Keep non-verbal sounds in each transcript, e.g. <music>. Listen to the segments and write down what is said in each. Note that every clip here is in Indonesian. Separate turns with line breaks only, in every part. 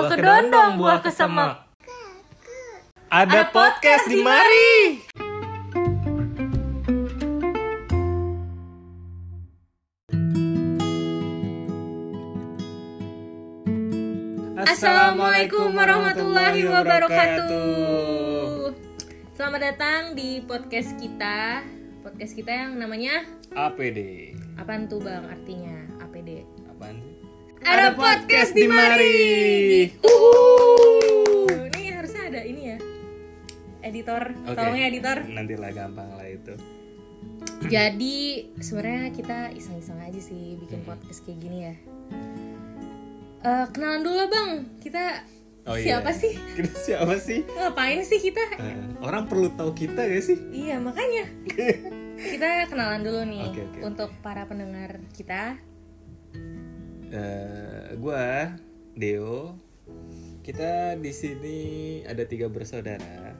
Buah kedondong, buah kesemek. Ada podcast di mari.
Assalamualaikum warahmatullahi wabarakatuh. Selamat datang di podcast kita. Podcast kita yang namanya
APD.
apaan tuh Bang artinya?
Sih?
Ada podcast di mari.
Uhuh.
Ini harusnya ada ini ya. Editor,
Oke.
tolong ya editor.
Nanti lah gampang lah itu.
Jadi sebenarnya kita iseng-iseng aja sih bikin podcast kayak gini ya. Eh, kenalan dulu Bang. Kita
Oh iya.
siapa sih? <laughs>
Kita siapa sih?
Ngapain sih kita?
Eh, orang perlu tahu kita gak sih?
Iya makanya <laughs> kita kenalan dulu nih
Oke, oke.
untuk para pendengar kita.
Eh, gua Deo. Kita di sini ada tiga bersaudara.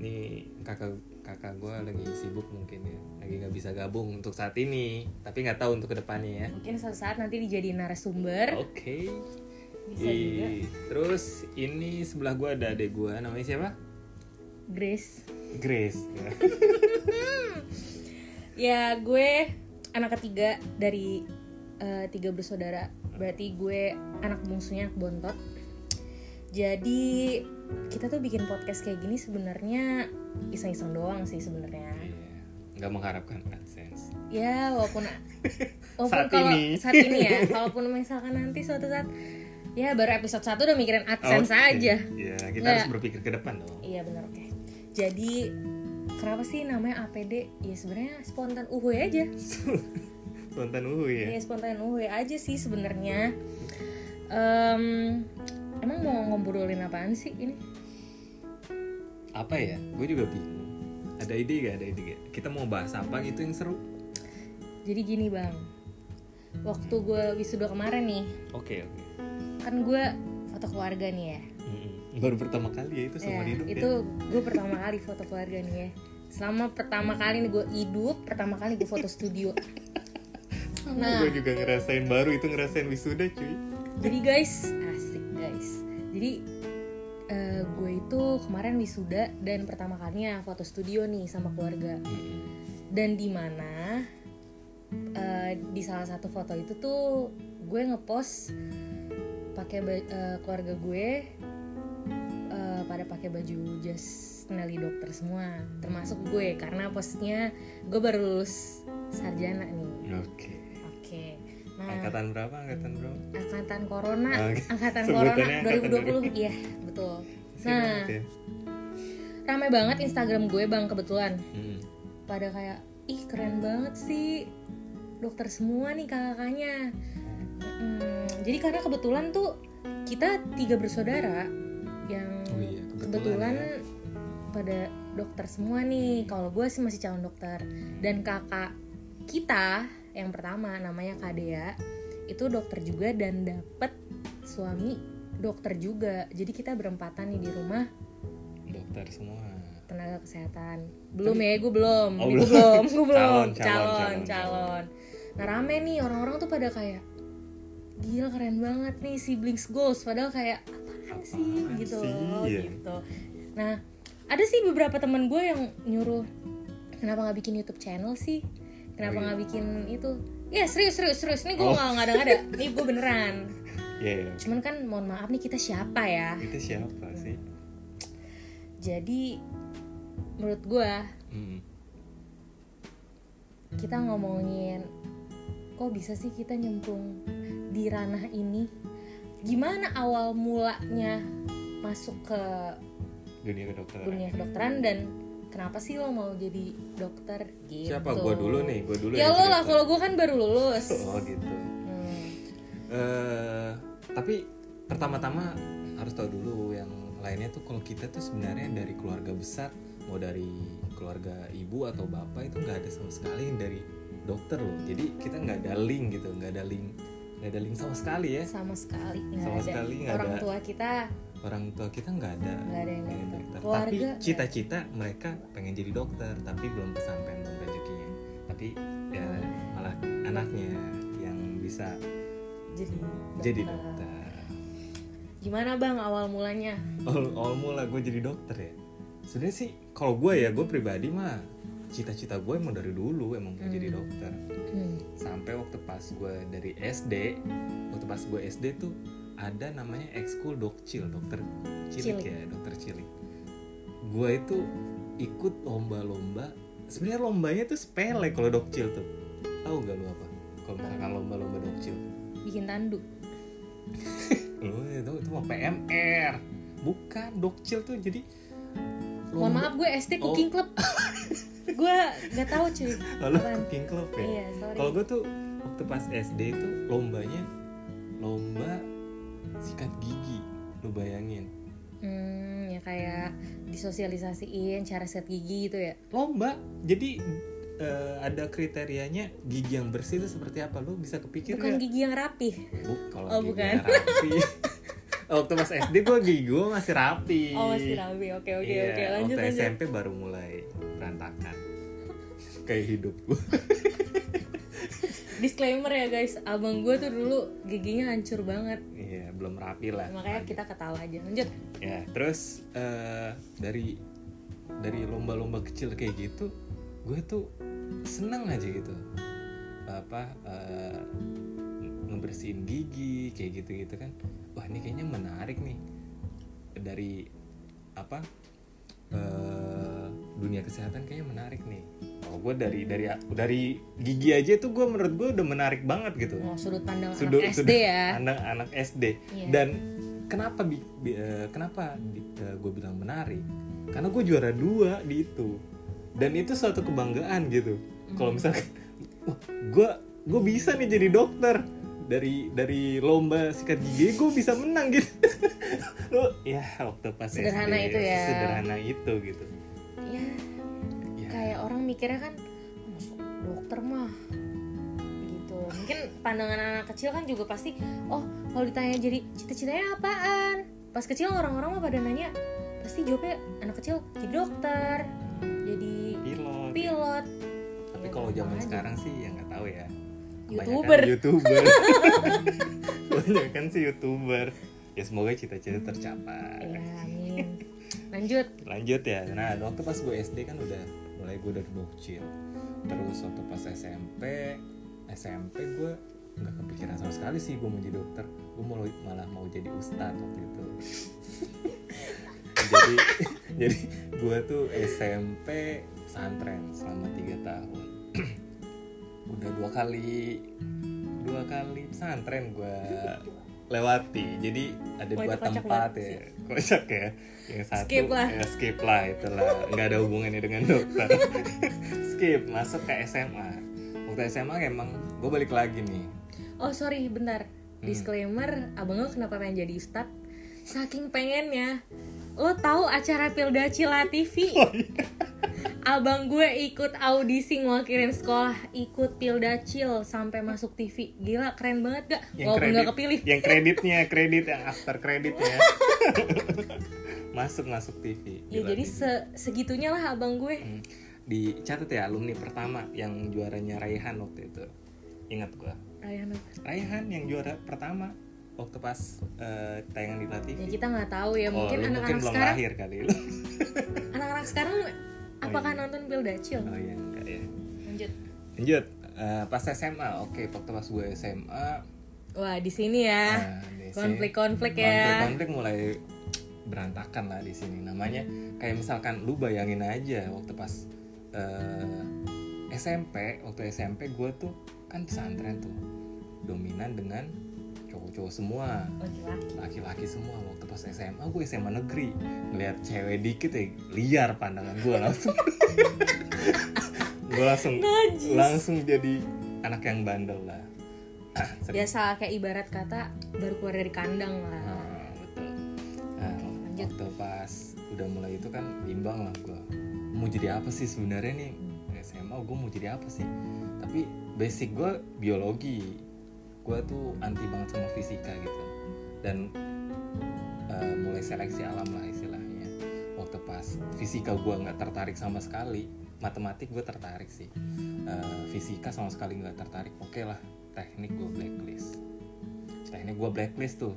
Nih kakak kakak gua lagi sibuk mungkin ya, lagi nggak bisa gabung untuk saat ini. Tapi nggak tahu untuk ke depannya ya.
Mungkin suatu saat nanti dijadiin narasumber.
Oke.
Bisa juga.
Ih, Terus ini sebelah gua ada adek gua namanya siapa?
Grace.
Grace. Ya. <laughs>
Ya gue anak ketiga dari eh, tiga bersaudara. Berarti gue anak bungsunya anak bontot. Jadi kita tuh bikin podcast kayak gini sebenarnya iseng-iseng doang sih sebenarnya.
Iya. Nggak mengharapkan AdSense.
Ya walaupun <laughs> walaupun
Saat
kalau
ini.
saat ini ya, walaupun misalkan nanti suatu saat ya baru episode 1 udah mikirin AdSense
Oke.
aja.
Iya, kita
Nggak.
harus berpikir ke depan dong.
Iya benar oke. Jadi kenapa sih namanya APD? Ya sebenarnya spontan uhuy aja. <laughs>
Spontan uhu ya.
Ya spontan uhuy aja sih sebenarnya. Em, emang mau ngobrolin apaan sih ini?
Apa ya? Gue juga bingung. Ada ide gak? Ada ide gak? Kita mau bahas apa gitu yang seru?
Jadi gini bang, waktu gue wisuda kemarin nih,
Oke, oke.
kan gue foto keluarga nih ya.
Baru pertama kali ya itu
Ya,
seumur hidup
itu
ya.
gue pertama kali foto keluarga nih ya. Selama pertama kali nih gue hidup, pertama kali gue foto studio. Nah,
Gue juga ngerasain baru itu ngerasain wisuda cuy.
jadi guys, asik guys. Jadi eh, gue itu kemarin wisuda dan pertama kalinya foto studio nih sama keluarga. Dan di mana eh, di salah satu foto itu tuh gue ngepost pakai eh, keluarga gue eh, pada pakai baju jas Nelly dokter semua termasuk gue karena posnya gue baru lulus sarjana nih
Oke.
oke nah
Angkatan berapa? Angkatan berapa?
angkatan corona
Oke. <laughs>
angkatan
Sebutannya
corona
angkatan
2020 iya betul nah
banget ya.
rame banget Instagram gue bang kebetulan
Mm.
pada kayak ih keren banget sih dokter semua nih kakaknya Mm, jadi karena kebetulan tuh kita tiga bersaudara yang
Oh iya, kebetulan
kebetulan
ya.
pada dokter semua nih kalau gue sih masih calon dokter dan kakak kita yang pertama namanya Kadea itu dokter juga dan dapet suami dokter juga. Jadi kita berempatan nih di rumah.
Dokter semua.
tenaga kesehatan. Belum ya gue belum.
Oh,
gue belum. gue belum. <laughs>
Calon,
calon
calon,
calon,
calon,
nah rame nih orang-orang tuh pada kayak gila keren banget nih siblings goals. Padahal kayak apaan sih?
Apaan
gitu
sih?
loh,
Iya.
gitu. Nah ada sih beberapa temen gue yang nyuruh kenapa nggak bikin YouTube channel sih kenapa
Oh, iya.
nggak bikin itu ya serius serius serius ini gue
Oh.
nggak ada ada ini gue beneran
Iya, iya.
cuman kan mohon maaf nih kita siapa ya
Itu siapa sih?
jadi menurut gue
Mm.
kita ngomongin kok bisa sih kita nyemplung di ranah ini gimana awal mulanya masuk ke
Dunia kedokteran.
dunia kedokteran dan kenapa sih lo mau jadi dokter gitu?
Siapa? Gua dulu nih, gua dulu
ya lo lah kalau gue kan baru lulus. <laughs>
Oh gitu.
Hmm,
eh tapi pertama-tama harus tahu dulu yang lainnya tuh kalau kita tuh sebenarnya dari keluarga besar mau dari keluarga ibu atau bapak itu nggak ada sama sekali yang dari dokter loh. Jadi kita nggak ada link gitu nggak ada link nggak ada link sama sekali ya.
Sama sekali nggak
Sama
ada.
sekali nggak
orang
ada.
tua kita
orang tua kita nggak ada
Nggak ada yang
pengen
dokter.
dokter.
Keluarga
tapi cita-cita mereka pengen jadi dokter tapi belum kesampaian belum rezekinya. Tapi ya malah anaknya yang bisa
jadi
jadi dokter.
gimana bang awal mulanya?
Awal, awal mula gue jadi dokter ya. Sebenarnya sih kalau gue ya gue pribadi mah cita-cita gue emang dari dulu emang mau jadi dokter.
Hmm.
sampai waktu pas gue dari SD waktu pas gue SD tuh ada namanya ekskul dokcil dokter cilik,
Cilik.
ya dokter cilik. Gue itu ikut lomba-lomba. Sebenarnya lombanya tuh sepele kalau dokcil tuh. Tahu gak lu apa? Kalau misalkan lomba-lomba dokcil
bikin tanduk <laughs>
lu itu itu mah PMR bukan dokcil tuh jadi
mohon maaf gue SD
Oh.
cooking club. <laughs> Gue nggak tahu cuy.
Lalu
Apaan?
cooking club ya?
Iya
Kalau gue tuh waktu pas SD itu lombanya lomba sikat gigi, lu bayangin.
hmm, ya kayak disosialisasiin cara set gigi gitu ya
Lomba, jadi eh, ada kriterianya gigi yang bersih itu seperti apa? Lu bisa kepikir
bukan
nggak?
gigi yang rapih
Bu, kalau
Oh,
gigi
bukan.
rapi. <laughs> waktu pas SD gue gigi gue masih rapi.
oh masih rapi oke oke
Iya,
oke lanjut
waktu
lanjut
SMP baru mulai berantakan. <laughs> Kayak hidup gue. <laughs>
disclaimer ya guys. Abang gue tuh dulu giginya hancur banget.
Iya, belum rapi lah.
makanya kita ketawa aja. Lanjut.
Ya terus eh, dari dari lomba-lomba kecil kayak gitu gue tuh seneng aja gitu. Apa eh, ngebersihin gigi kayak gitu gitu kan. Wah ini kayaknya menarik nih. Dari apa eh, dunia kesehatan kayaknya menarik nih oh gue dari dari dari gigi aja tuh gue menurut gue udah menarik banget gitu.
Mau sudut pandang
sudut
anak SD
sudut
ya.
anak anak SD
Iya.
dan kenapa bi, bi- eh, kenapa gue bilang menarik? Karena gue juara dua di itu. Dan itu suatu kebanggaan gitu. Kalau
Hmm.
misalkan wah gue gue bisa nih jadi dokter. Dari dari lomba sikat gigi gue bisa menang gitu. <laughs> Lo ya waktu pas
Sederhana
SD
itu ya.
sederhana itu gitu.
Ya
ya
kayak orang mikirnya kan masuk dokter mah gitu. Mungkin pandangan anak kecil kan juga pasti oh kalau ditanya jadi cita-citanya apaan? Pas kecil orang-orang mah pada nanya pasti jawabnya anak kecil jadi dokter jadi
pilot.
pilot.
Tapi
Ya,
kalau zaman
aja.
sekarang sih ya nggak tahu ya.
YouTuber.
Youtuber. <laughs> Banyak kan sih youtuber. Ya semoga cita-cita tercapai.
Ya amin. Lanjut.
Lanjut ya. Nah waktu pas gue SD kan udah mulai gue dari bocil terus waktu pas SMP SMP gue nggak kepikiran sama sekali sih gue mau jadi dokter. Gue mau malah mau jadi ustadz waktu itu. <laughs> Jadi <laughs> jadi gue tuh SMP pesantren selama tiga tahun. <clears throat> Udah dua kali dua kali pesantren gue lewati. Jadi ada
Wah,
dua tempat ya. <laughs> Kocak ya. Yang satu
Skip lah.
ya skip lah itulah. Nggak ada hubungannya dengan dokter. <laughs> Skip masuk ke SMA waktu SMA emang gue balik lagi nih.
Oh sorry bentar.
Hmm.
disclaimer abang lo kenapa pengen jadi ustad saking pengennya. Lo tahu acara Pilda Cila TV <laughs>
Oh, iya.
Abang gue ikut audisi ngewakilin sekolah ikut Pilda Cil sampai masuk TV gila keren banget gak? Walaupun gak kepilih.
yang kreditnya <laughs> kredit yang after kreditnya <laughs> masuk masuk TV
ya
Gila,
jadi
TV.
se segitunya lah abang gue.
Hmm. dicatat ya alumni pertama yang juaranya Raihan waktu itu. Ingat gua?
Ryan
Raihan yang juara pertama waktu pas eh, tayangan di TV
ya kita nggak tahu ya.
Oh
mungkin anak-anak
belum
sekarang
lahir kali <laughs>
anak-anak sekarang apakah
iya.
nonton Pilda Cil
oh iya enggak ya
lanjut.
Lanjut. Eh, pas SMA oke waktu pas gue SMA
wah di sini ya.
Nah,
konflik-konflik ya.
Konflik-konflik mulai berantakan lah di sini. Namanya kayak misalkan lu bayangin aja waktu pas eh, SMP waktu SMP gue tuh kan pesantren tuh dominan dengan cowok-cowok semua
laki-laki
semua waktu pas SMA gue SMA negeri ngeliat cewek dikit ya liar pandangan gue langsung <laughs> gue langsung
Najis.
langsung jadi anak yang bandel lah Ah,
biasa kayak ibarat kata baru keluar dari kandang lah
Ah, betul. Nah,
Lanjut.
waktu pas udah mulai itu kan bimbang lah gue. Mau jadi apa sih sebenarnya nih SMA gue mau jadi apa sih? Tapi basic gue biologi. Gue tuh anti banget sama fisika gitu. Dan eh, mulai seleksi alam lah istilahnya. Waktu pas fisika gue nggak tertarik sama sekali, matematik gue tertarik sih. Eh, fisika sama sekali nggak tertarik. Oke lah, teknik gue blacklist teknik gue blacklist tuh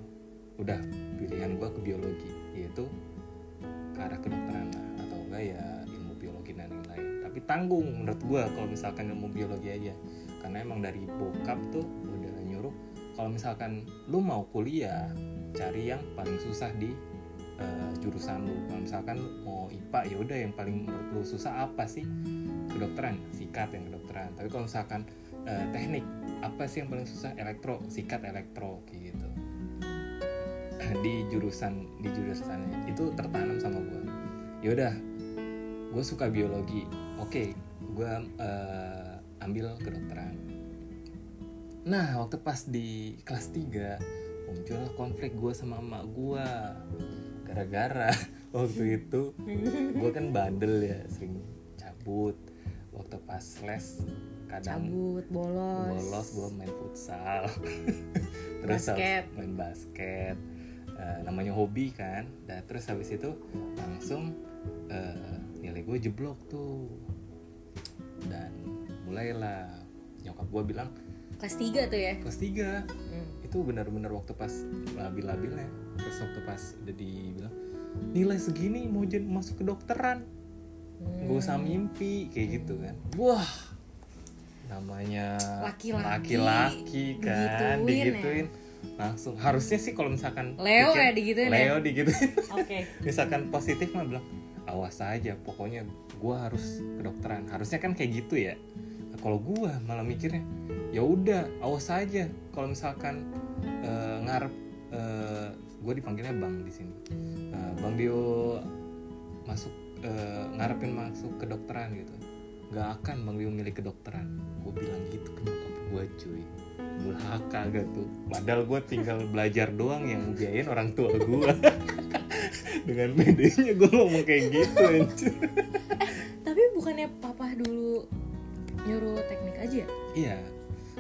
udah pilihan gue ke biologi yaitu ke arah kedokteran lah atau enggak ya ilmu biologi dan lain-lain tapi tanggung menurut gue kalau misalkan ilmu biologi aja karena emang dari bokap tuh kalau misalkan lu mau kuliah cari yang paling susah di eh, jurusan lu. Kalau misalkan mau IPA ya udah yang paling menurut lu susah apa sih? Kedokteran sikat yang kedokteran. Tapi kalau misalkan eh, teknik apa sih yang paling susah? Elektro sikat elektro gitu. <clears throat> Di jurusan di jurusannya. Itu tertanam sama gue yaudah gue suka biologi. Oke gue eh, ambil kedokteran nah waktu pas di kelas 3 muncullah konflik gue sama emak gue gara-gara <laughs> waktu itu gue kan bandel ya sering cabut. Waktu pas les kadang
cabut bolos.
bolos gue main futsal. <laughs> Terus
Basket.
main basket. Eh, namanya hobi kan. Dan terus habis itu langsung eh, nilai gue jeblok tuh. Dan mulailah nyokap gue bilang
kelas 3 tuh ya?
Kelas 3
Hmm.
itu benar-benar waktu pas labil-labilnya. Terus waktu pas udah dibilang nilai segini mau jadi masuk ke dokteran
Hmm.
gak usah mimpi kayak gitu kan. Wah. Namanya
Laki-laki
kan
digituin ya.
digituin. Langsung harusnya sih kalau misalkan
Leo
pikir-
ya digituin ya?
Leo digituin. <laughs>
Oke.
Misalkan positif mah bilang awas aja pokoknya gua harus kedokteran. Harusnya kan kayak gitu ya. Kalau gua malah mikirnya ya udah awas aja. Kalau misalkan eh, ngarep eh, gue dipanggilnya bang di sini. Eh, bang Dio masuk eh, ngarepin masuk kedokteran gitu. Nggak akan bang Dio milih kedokteran. Gue bilang gitu ke nyokap gue cuy. Durhaka gak tuh. Padahal gue tinggal belajar doang yang biayain orang tua gue <laughs> dengan bedanya gue ngomong kayak gitu anjir.
tapi bukannya papa dulu nyuruh teknik aja
iya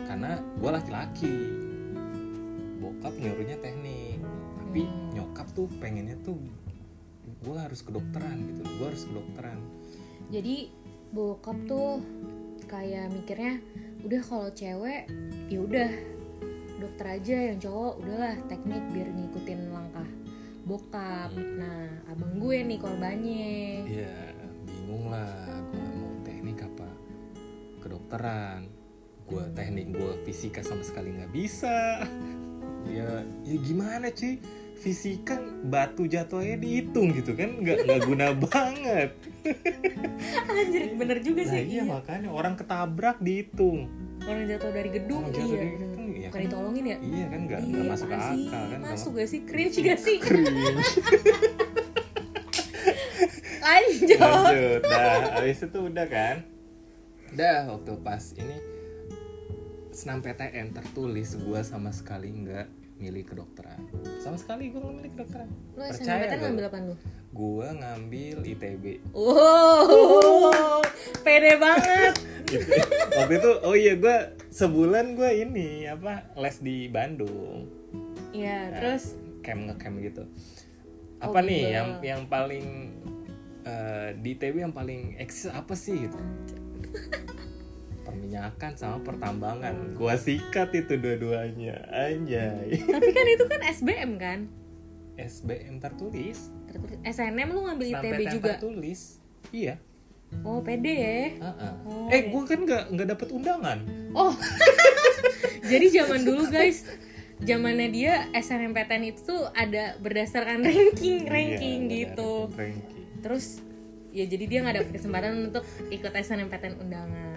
karena gue laki-laki bokap nyuruhnya teknik tapi
Hmm.
nyokap tuh pengennya tuh gue harus kedokteran gitu gue harus kedokteran
jadi bokap tuh kayak mikirnya udah kalau cewek ya udah dokter aja yang cowok udahlah teknik biar ngikutin langkah bokap nah abang gue nih korbannya
Iya, bingung lah. Gue mau teknik apa? Kedokteran. Gue teknik, gue fisika sama sekali nggak bisa. Ya, ya gimana cuy? Fisika batu jatuhnya dihitung gitu kan? Nggak nggak guna <laughs> banget.
anjir bener juga
Nah
sih
iya
iya.
makanya orang ketabrak dihitung.
orang jatuh dari gedung
Orang jatuh
iya
dari gedung, iya
bukan
kan?
ditolongin ya
Iya kan nggak
Iya,
masuk akal
sih?
kan?
masuk gak sih cringe <laughs> gak sih
cringe.
lanjut
lanjut dah habis itu udah kan dah waktu pas ini senam PTN tertulis gue sama sekali nggak milih kedokteran. Sama sekali gue nggak milih kedokteran.
Lu
Percaya
SNMPTN
gak
ngambil apa lu?
Gue ngambil ITB
wow pede banget. <laughs>
Waktu itu oh iya gue sebulan gue ini apa les di Bandung.
Iya,
Nah,
terus?
camp ngecamp gitu.
Oh,
apa nih
bimbel.
yang yang paling eh, di ITB yang paling eksis apa sih gitu <laughs> perminyakan sama pertambangan gua sikat itu dua-duanya anjay <laughs>
tapi kan itu kan SBM kan?
SBM tertulis
Tertulis SNM lu ngambil
Sampai
ITB juga.
tertulis iya
Oh, pede ya.
Heeh.
Oh,
eh gua kan nggak nggak dapet undangan
Oh. <laughs> Jadi zaman dulu guys, zamannya dia SNMPTN itu tuh ada berdasarkan ranking, <laughs> ranking
Iya,
gitu.
ranking.
Terus ya jadi dia nggak dapet kesempatan untuk ikut SNMPTN undangan.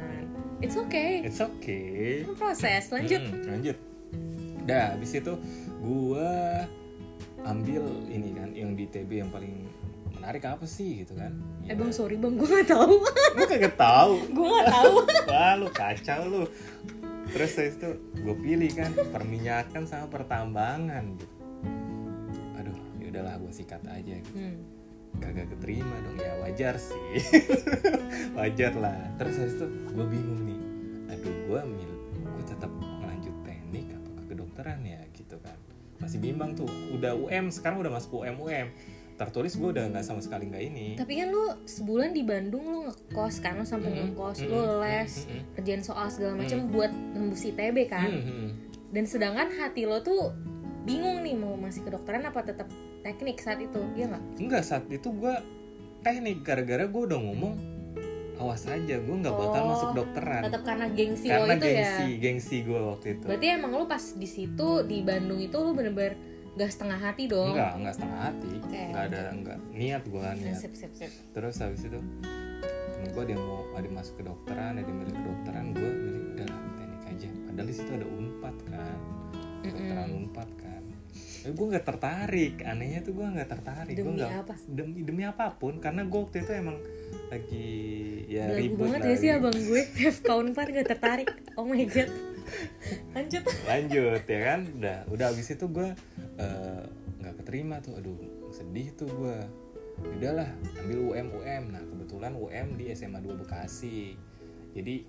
It's okay.
it's okay
proses. Lanjut.
Hmm, lanjut dah habis itu gua ambil ini kan yang di TB yang paling menarik apa sih gitu kan
Eh bang sorry bang, gue nggak tahu. <laughs>
lu kagak tahu
gue nggak tahu. <laughs>
wah lu kacau lu terus habis itu gue pilih kan perminyakan sama pertambangan gitu aduh ya udahlah gue sikat aja gitu
Hmm.
Kagak keterima dong. Ya wajar sih. <laughs> Wajar lah. Terus habis itu gue bingung nih. Aduh gue mil gue tetap lanjut teknik apa ke kedokteran ya gitu kan. Masih bimbang tuh. Udah UM sekarang udah masuk UM UM tertulis gue udah nggak sama sekali nggak ini.
Tapi kan lu sebulan di Bandung lu ngekos kan lu sampai
Mm-mm,
ngekos,
mm-mm,
lu les,
mm-mm,
kerjaan soal segala macam buat nembus ITB kan.
mm-mm.
Dan sedangkan hati lo tuh bingung nih mau masih kedokteran apa tetap teknik saat itu iya nggak?
Enggak saat itu gue teknik gara-gara gue udah ngomong awas aja gue nggak bakal
Oh,
masuk dokteran.
tetap karena gengsi lo
karena
itu ya?
gengsi gengsi gue waktu itu.
Berarti emang lu pas di situ di Bandung itu lu bener-bener gak setengah hati dong?
Enggak enggak setengah hati.
Oke,
enggak ada enggak niat gue
Nah,
niat.
sip sip sip.
Terus habis itu temen gue dia mau ada masuk ke dokteran ada milih kedokteran gue milih udah teknik aja. Padahal di situ ada unpad kan. Kedokteran unpad kan gue nggak tertarik. Anehnya tuh gue nggak tertarik.
Demi
Gua nggak-
apa?
demi demi apa pun. Karena gue waktu itu emang lagi ya
Belagu
ribut
banget ya sih abang gue. FK Unpad gak tertarik. Oh my god. Lanjut.
Lanjut ya kan? Udah udah habis itu gue eh, nggak keterima tuh. Aduh sedih tuh gue udahlah ambil UM UM nah kebetulan UM di SMA 2 Bekasi. Jadi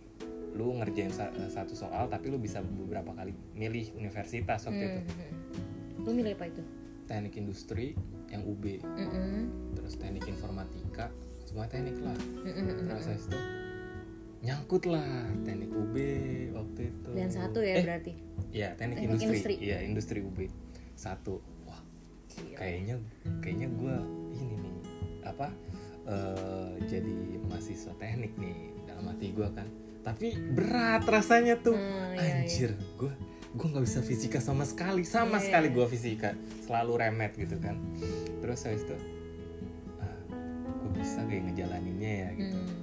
lu ngerjain sa- eh, satu soal tapi lu bisa beberapa kali milih universitas waktu itu.
Hmm. Lu milih apa itu?
teknik industri yang UB
Mm-mm.
terus teknik informatika semua teknik lah
Mm-mm.
terus habis itu nyangkut lah teknik UB waktu itu
Dan satu ya
eh,
berarti
Iya, teknik,
Teknik
industri.
industri.
Iya, industri UB. Satu. Wah,
Gila.
kayaknya kayaknya gua ini nih apa eh, jadi mahasiswa teknik nih dalam hati gua kan. Tapi berat rasanya tuh.
Hmm, iya,
Anjir, gua gua nggak bisa fisika sama sekali, sama
Iya,
sekali
iya.
gua fisika. Selalu remet gitu kan. Terus habis itu ah, gua bisa kayak ngejalaninnya ya gitu.
Hmm.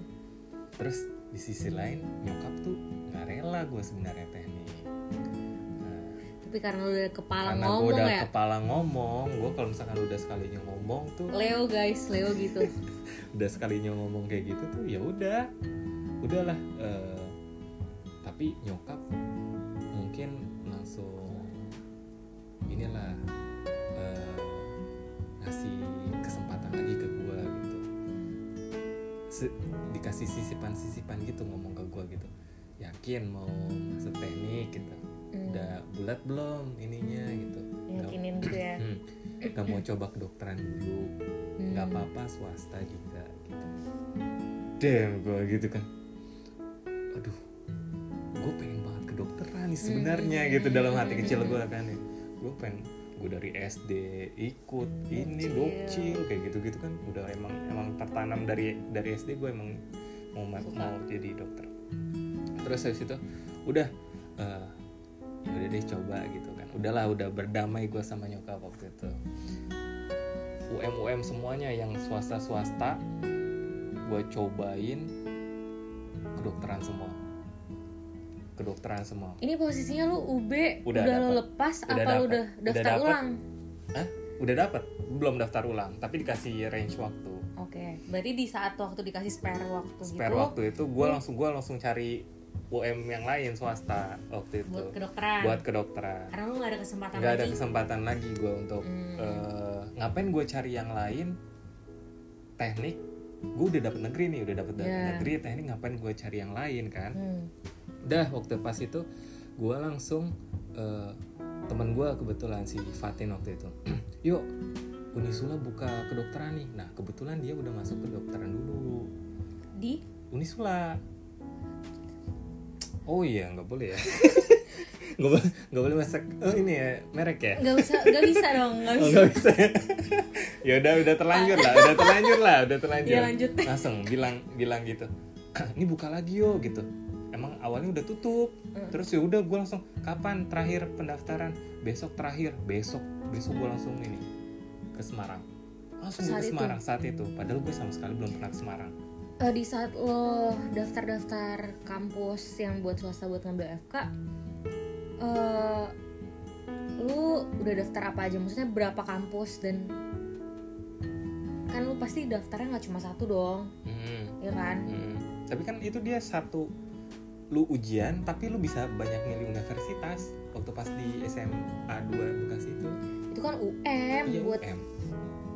Terus di sisi lain nyokap tuh nggak rela gue sebenarnya teknik. Nah,
Tapi karena lu udah kepala
karena gue
ngomong
udah
ya
kepala ngomong gue kalau misalkan udah sekalinya ngomong tuh
Leo guys, Leo gitu <laughs>
udah sekalinya ngomong kayak gitu tuh ya udah udahlah eh, tapi nyokap mungkin langsung inilah ngasih kesempatan lagi ke gue gitu. Se- dikasih sisipan-sisipan gitu ngomong ke gue gitu. Yakin mau masuk teknik gitu.
Hmm.
udah bulat belum ininya gitu?
Yakinin gitu ya.
Hmm, <clears throat> nggak mau coba kedokteran dulu.
Hmm.
nggak apa-apa swasta juga gitu. Damn gue gitu kan aduh gue pengen banget kedokteran nih sebenarnya
Hmm.
gitu dalam hati kecil gue kan ya gue pengen gue dari SD ikut ini
Dokcil.
kayak gitu gitu kan udah emang emang tertanam dari dari SD gue emang mau ma-
Suka.
mau jadi dokter terus habis itu udah ya udah deh coba gitu kan udahlah udah berdamai gue sama nyokap waktu itu UM UM semuanya yang swasta swasta gue cobain kedokteran semua kedokteran semua
Ini posisinya lu UB
Udah
udah,
dapet.
lepas
Udah
apa lu
dapet.
udah
Udah
daftar
dapet.
ulang?
Hah? udah dapet belum daftar ulang tapi dikasih range waktu
Oke, berarti di saat waktu dikasih spare waktu
spare
gitu
waktu itu gue langsung gue langsung cari UM yang lain swasta waktu itu
buat kedokteran.
buat kedokteran
Karena lu nggak ada kesempatan
ada
lagi.
kesempatan lagi gue untuk
Hmm.
eh, ngapain gue cari yang lain teknik gue udah dapet negeri nih udah dapet
Yeah.
negeri teknik ngapain gue cari yang lain kan?
Hmm.
udah waktu pas itu gue langsung eh, temen gue kebetulan si Fatin waktu itu. <clears throat> Yuk Unisula buka kedokteran nih. Nah kebetulan dia udah masuk kedokteran dulu.
Di?
Unisula. Oh iya nggak boleh ya <laughs> nggak boleh nggak boleh masak oh ini ya merek ya
nggak bisa nggak bisa dong nggak
Oh
bisa.
nggak bisa. <laughs> ya udah udah terlanjur lah, udah terlanjur lah, udah terlanjur.
Iya, lanjut.
Langsung bilang bilang gitu. <clears throat> Ini buka lagi yo gitu. Emang awalnya udah tutup. Terus ya udah gue langsung kapan terakhir pendaftaran? Besok terakhir, besok besok gue langsung ini ke Semarang. Langsung
Saat
ke
itu?
Semarang saat itu. Padahal gue sama sekali belum pernah ke Semarang.
Eh, di saat lo daftar-daftar kampus yang buat swasta buat ngambil FK, eh lu udah daftar apa aja? Maksudnya berapa kampus dan kan lu pasti daftarnya nggak cuma satu dong,
Hmm.
ya kan?
Hmm. Tapi kan itu dia satu lu ujian tapi lu bisa banyak milih universitas waktu pas di SMA 2 Bekasi itu.
Itu kan UM
Iya,
buat
UM.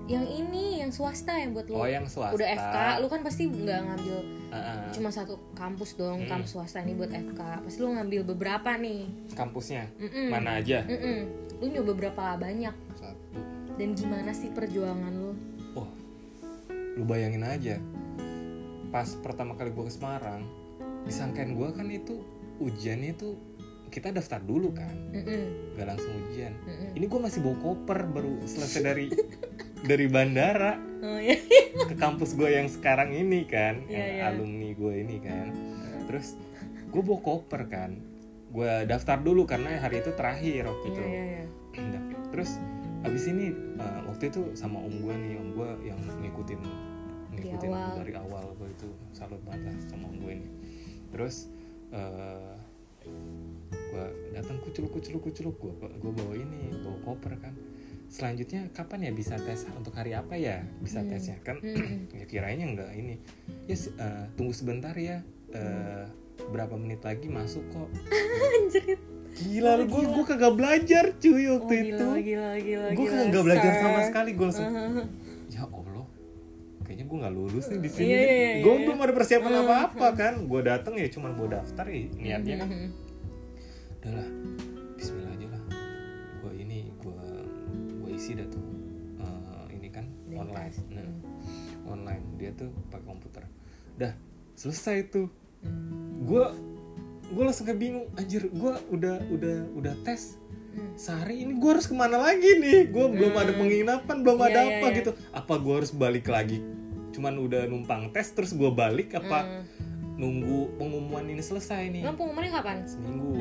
yang ini yang swasta yang buat lu
Oh yang swasta.
udah FK, lu kan pasti nggak ngambil
Heeh.
cuma satu kampus dong,
Hmm.
kampus swasta ini buat FK. Pasti lu ngambil beberapa nih.
kampusnya
Mm-mm.
mana aja?
Mm-mm. Lu nyoba berapa banyak
Satu.
dan gimana sih perjuangan lu?
Oh, lu bayangin aja. Pas pertama kali gua ke Semarang, disangkain gua kan itu ujiannya itu kita daftar dulu kan
Mm-mm.
nggak langsung ujian
Mm-mm.
ini gue masih bawa koper baru selesai dari <laughs> dari bandara
oh ya
ke kampus gue yang sekarang ini kan
Iya,
yang
iya.
alumni gue ini kan terus gue bawa koper kan gue daftar dulu karena hari itu terakhir waktu
iya
itu
iya iya
Udah. terus abis ini eh, waktu itu sama om gue nih om gue yang ngikutin ngikutin
awal.
dari awal gue itu salut banget lah sama om gue ini terus eh gue datang kuculuk kuculuk kuculuk gue gue bawa ini bawa koper kan. Selanjutnya kapan ya bisa tes? Untuk hari apa ya bisa
Hmm.
tesnya? Kan
Hmm. <clears throat>
ya kiranya nggak ini. Ya eh, tunggu sebentar ya. Eh, berapa menit lagi masuk kok. <laughs>
Anjir
gila
Oh,
gue
gila.
gue kagak belajar cuy
oh,
waktu
gila,
itu.
gila gila
gue
gila
kagak belajar sama sekali gue langsung
Uh-huh.
ya allah kayaknya gue nggak lulus nih di sini
Iya, iya, iya,
gue
iya.
belum ada persiapan apa apa kan. Gue dateng ya cuma mau daftar ya niatnya. Kan
Mhm.
Udahlah Bismillah aja lah gue ini gue gue isi dah tuh eh, ini kan online nah,
Hmm.
online dia tuh pakai komputer dah selesai tuh
Hmm.
gue gue langsung kayak bingung anjir gue udah udah udah tes
Hmm.
sehari ini gue harus ke mana lagi nih gue belum ada
Hmm.
penginapan belum
Iya,
ada
iya,
apa
iya.
gitu apa gue harus balik lagi cuman udah numpang tes terus gue balik apa
Hmm.
nunggu pengumuman ini selesai nih
Emang pengumumannya kapan?
seminggu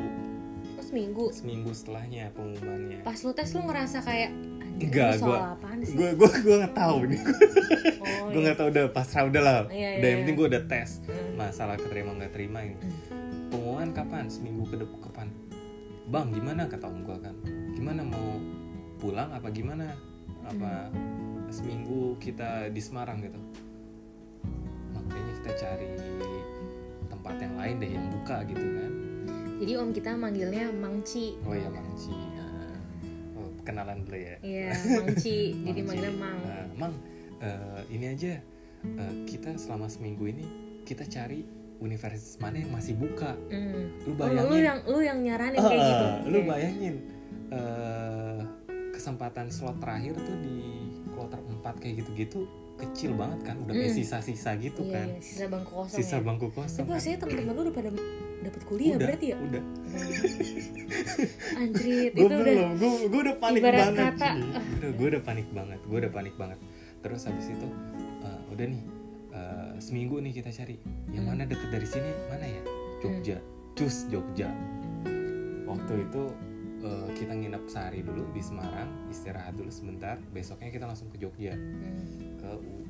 seminggu.
seminggu setelahnya pengumumannya.
Pas lu tes lu ngerasa kayak
Enggak,
sih?
gue gue gue nggak tahu nih
oh, <laughs>
gue
iya.
nggak tahu udah pasrah udah lah.
Iya,
udah
iya,
yang penting
iya.
gue udah tes.
Hmm.
masalah keterima nggak terima ini.
Hmm.
pengumuman kapan? Seminggu ke depan bang gimana? kata om gue kan. Gimana mau pulang apa gimana? Apa seminggu kita di Semarang? gitu. Makanya kita cari tempat yang lain deh yang buka gitu kan
Jadi om kita manggilnya Mangci.
oh ya Mangci Nah, oh, kenalan dulu ya
Iya, <laughs> Mangci. Jadi manggilnya Mang.
Nah, Mang eh, ini aja eh, kita selama seminggu ini kita cari universitas mana yang masih buka
Hmm.
lu
Oh, lu,
bayangin
lu yang lu yang nyaranin
Ah,
kayak gitu.
lu bayangin eh, kesempatan slot terakhir tuh di kloter 4 kayak gitu-gitu kecil banget kan udah kayak
Mm.
sisa-sisa gitu
Iya,
kan
iya, sisa bangku kosong
sisa
ya.
bangku
Tapi
kosong kan.
pastinya temen-temen lu udah pada dapat kuliah
udah
berarti ya?
udah <laughs>
Anjrit, itu udah
belum gue gue udah panik
ibarat
banget
kata, ah. <laughs>
udah gue udah panik banget gue udah panik banget terus habis itu eh, udah nih eh, seminggu nih kita cari yang
Hmm.
mana deket dari sini mana ya Jogja cus Jogja waktu itu eh, kita nginep sehari dulu di Semarang istirahat dulu sebentar besoknya kita langsung ke Jogja
Hmm.
Ke U-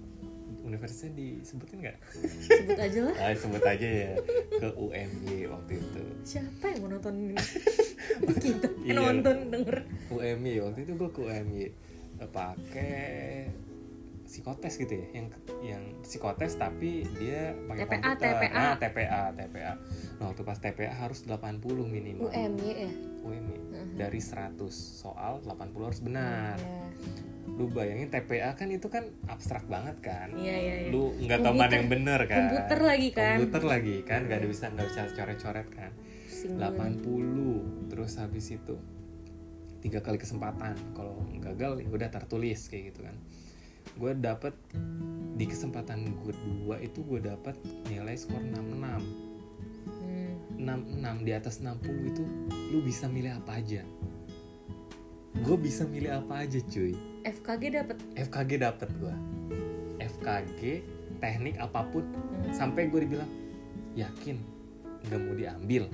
universitasnya disebutin nggak?
sebut aja lah.
Ah, sebut aja ya ke UMY waktu itu
Siapa yang mau nonton ini? <laughs> kita
Iya.
nonton denger.
UMY waktu itu gue ke UMY pakai psikotes gitu ya yang yang psikotes tapi dia pakai
TPA,
komputer
TPA.
nah TPA TPA nah waktu pas TPA harus 80 minimal
UMY ya.
UMY
Mhm.
dari 100 soal 80 harus benar
Iya.
Lu bayangin TPA kan itu kan abstrak banget kan
Iya iya iya.
lu nggak tahu mana yang bener kan
komputer lagi kan.
komputer lagi kan nggak ada bisa nggak bisa coret-coret kan
banget.
80 terus habis itu tiga kali kesempatan kalau gagal ya udah tertulis kayak gitu kan gue dapet di kesempatan gue dua itu gue dapet nilai skor 66
Hmm.
66 di atas 60 itu lu bisa milih apa aja gue bisa milih apa aja cuy
FKG dapat.
FKG dapet gue FKG teknik apa pun
Hmm.
sampai gue dibilang yakin nggak mau diambil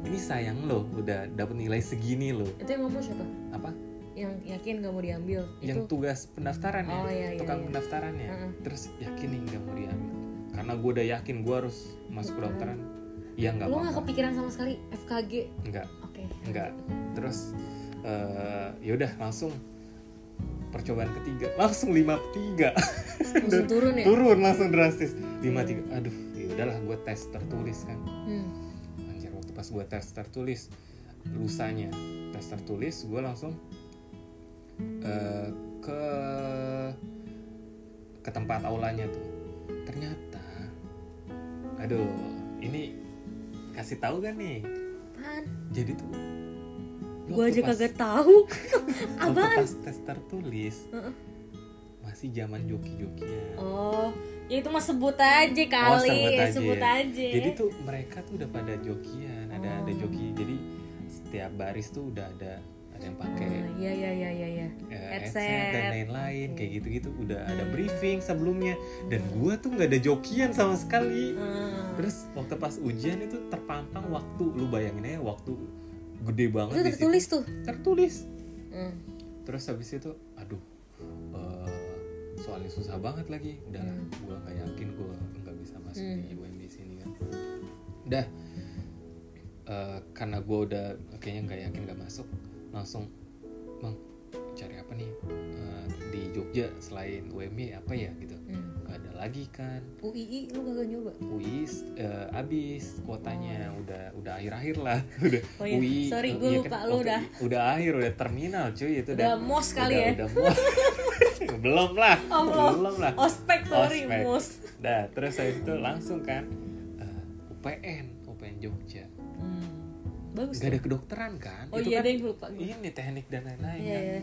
ini sayang lo udah dapet nilai segini lo
Itu yang ngomong siapa?
apa
Yang yakin gak mau diambil.
yang
itu.
tugas pendaftaran ya
Oh, iya, iya,
tukang
iya.
pendaftarannya
Heeh.
terus yakin nih nggak mau diambil karena gue udah yakin gue harus masuk ke dokteran iya nggak
Lu gak
apa-apa
kepikiran sama sekali FKG?
nggak
Oke.
nggak terus eh yaudah langsung percobaan ketiga. Langsung lima tiga.
Langsung <laughs> turun ya?
turun langsung drastis. Lima tiga. Aduh ya udahlah gue tes tertulis kan.
Hmm.
anjir waktu pas gue tes tertulis lusanya. Tes tertulis gue langsung eh, ke ke tempat aulanya tuh. Ternyata aduh ini kasih tahu kan nih?
Apaan?
jadi tuh
Gue aja kagak tahu. <laughs> Apaan?
pas tes tertulis
Heeh.
masih zaman joki-jokian
Oh, ya itu mah sebut aja kali.
Oh, sebut aja
sebut
ya.
aja.
jadi tuh mereka tuh udah pada jokian ada ada
Oh.
joki jadi setiap baris tuh udah ada ada yang pakai
Ah, iya iya iya iya iya
eh,
headset.
headset dan lain-lain kayak gitu-gitu udah ada briefing sebelumnya dan gua tuh nggak ada jokian sama sekali
Ah.
terus waktu pas ujian itu terpampang waktu lu bayangin aja waktu gede banget
itu tertulis tuh.
Tertulis.
Hmm.
terus habis itu aduh eh, soalnya susah banget lagi. Udah
Hmm.
gua nggak yakin gua nggak bisa masuk
Hmm.
di UMB sini kan. Udah eh, karena gua udah kayaknya nggak yakin nggak masuk langsung bang cari apa nih? Eh, di Jogja selain UMY apa ya? Gitu lagi kan.
UII lu kagak nyoba?
UI eh, abis kuotanya udah udah akhir-akhir lah. <laughs> Udah
Oh iya,
UI
sorry,
eh,
gua
iya
lupa, lu
waktu-
udah-
udah akhir udah terminal cuy itu
Udah mos kali
udah,
ya?
udah mos. <laughs> Belum lah
Oh, belum.
belum lah.
Ospek sorry
Ospek.
mos.
Dah terus habis itu langsung kan eh, UPN UPN Jogja.
Hmm. bagus tuh.
ada kedokteran kan?
Oh
itu
iya
kan
deh gue lupa gue
ini teknik dan lain-lain
iya
kan?
iya.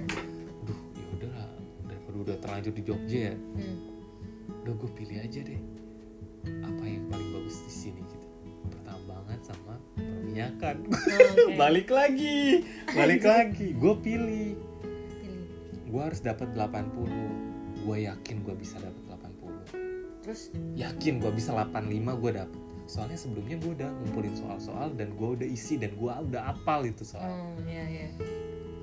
Duh ya udah lah daripada udah terlanjur di Jogja ya.
Hmm.
Udah gue pilih aja deh. Apa yang paling bagus di sini gitu. Pertambangan sama perminyakan.
Oke. <laughs>
balik lagi. Balik <laughs> lagi. Gue pilih.
Pilih.
gue harus dapat 80 gue yakin gue bisa dapat 80
terus?
Yakin gue bisa 85 gue dapet. Soalnya sebelumnya gue udah ngumpulin soal-soal dan gue udah isi dan gue udah apal itu soal.
Oh iya iya.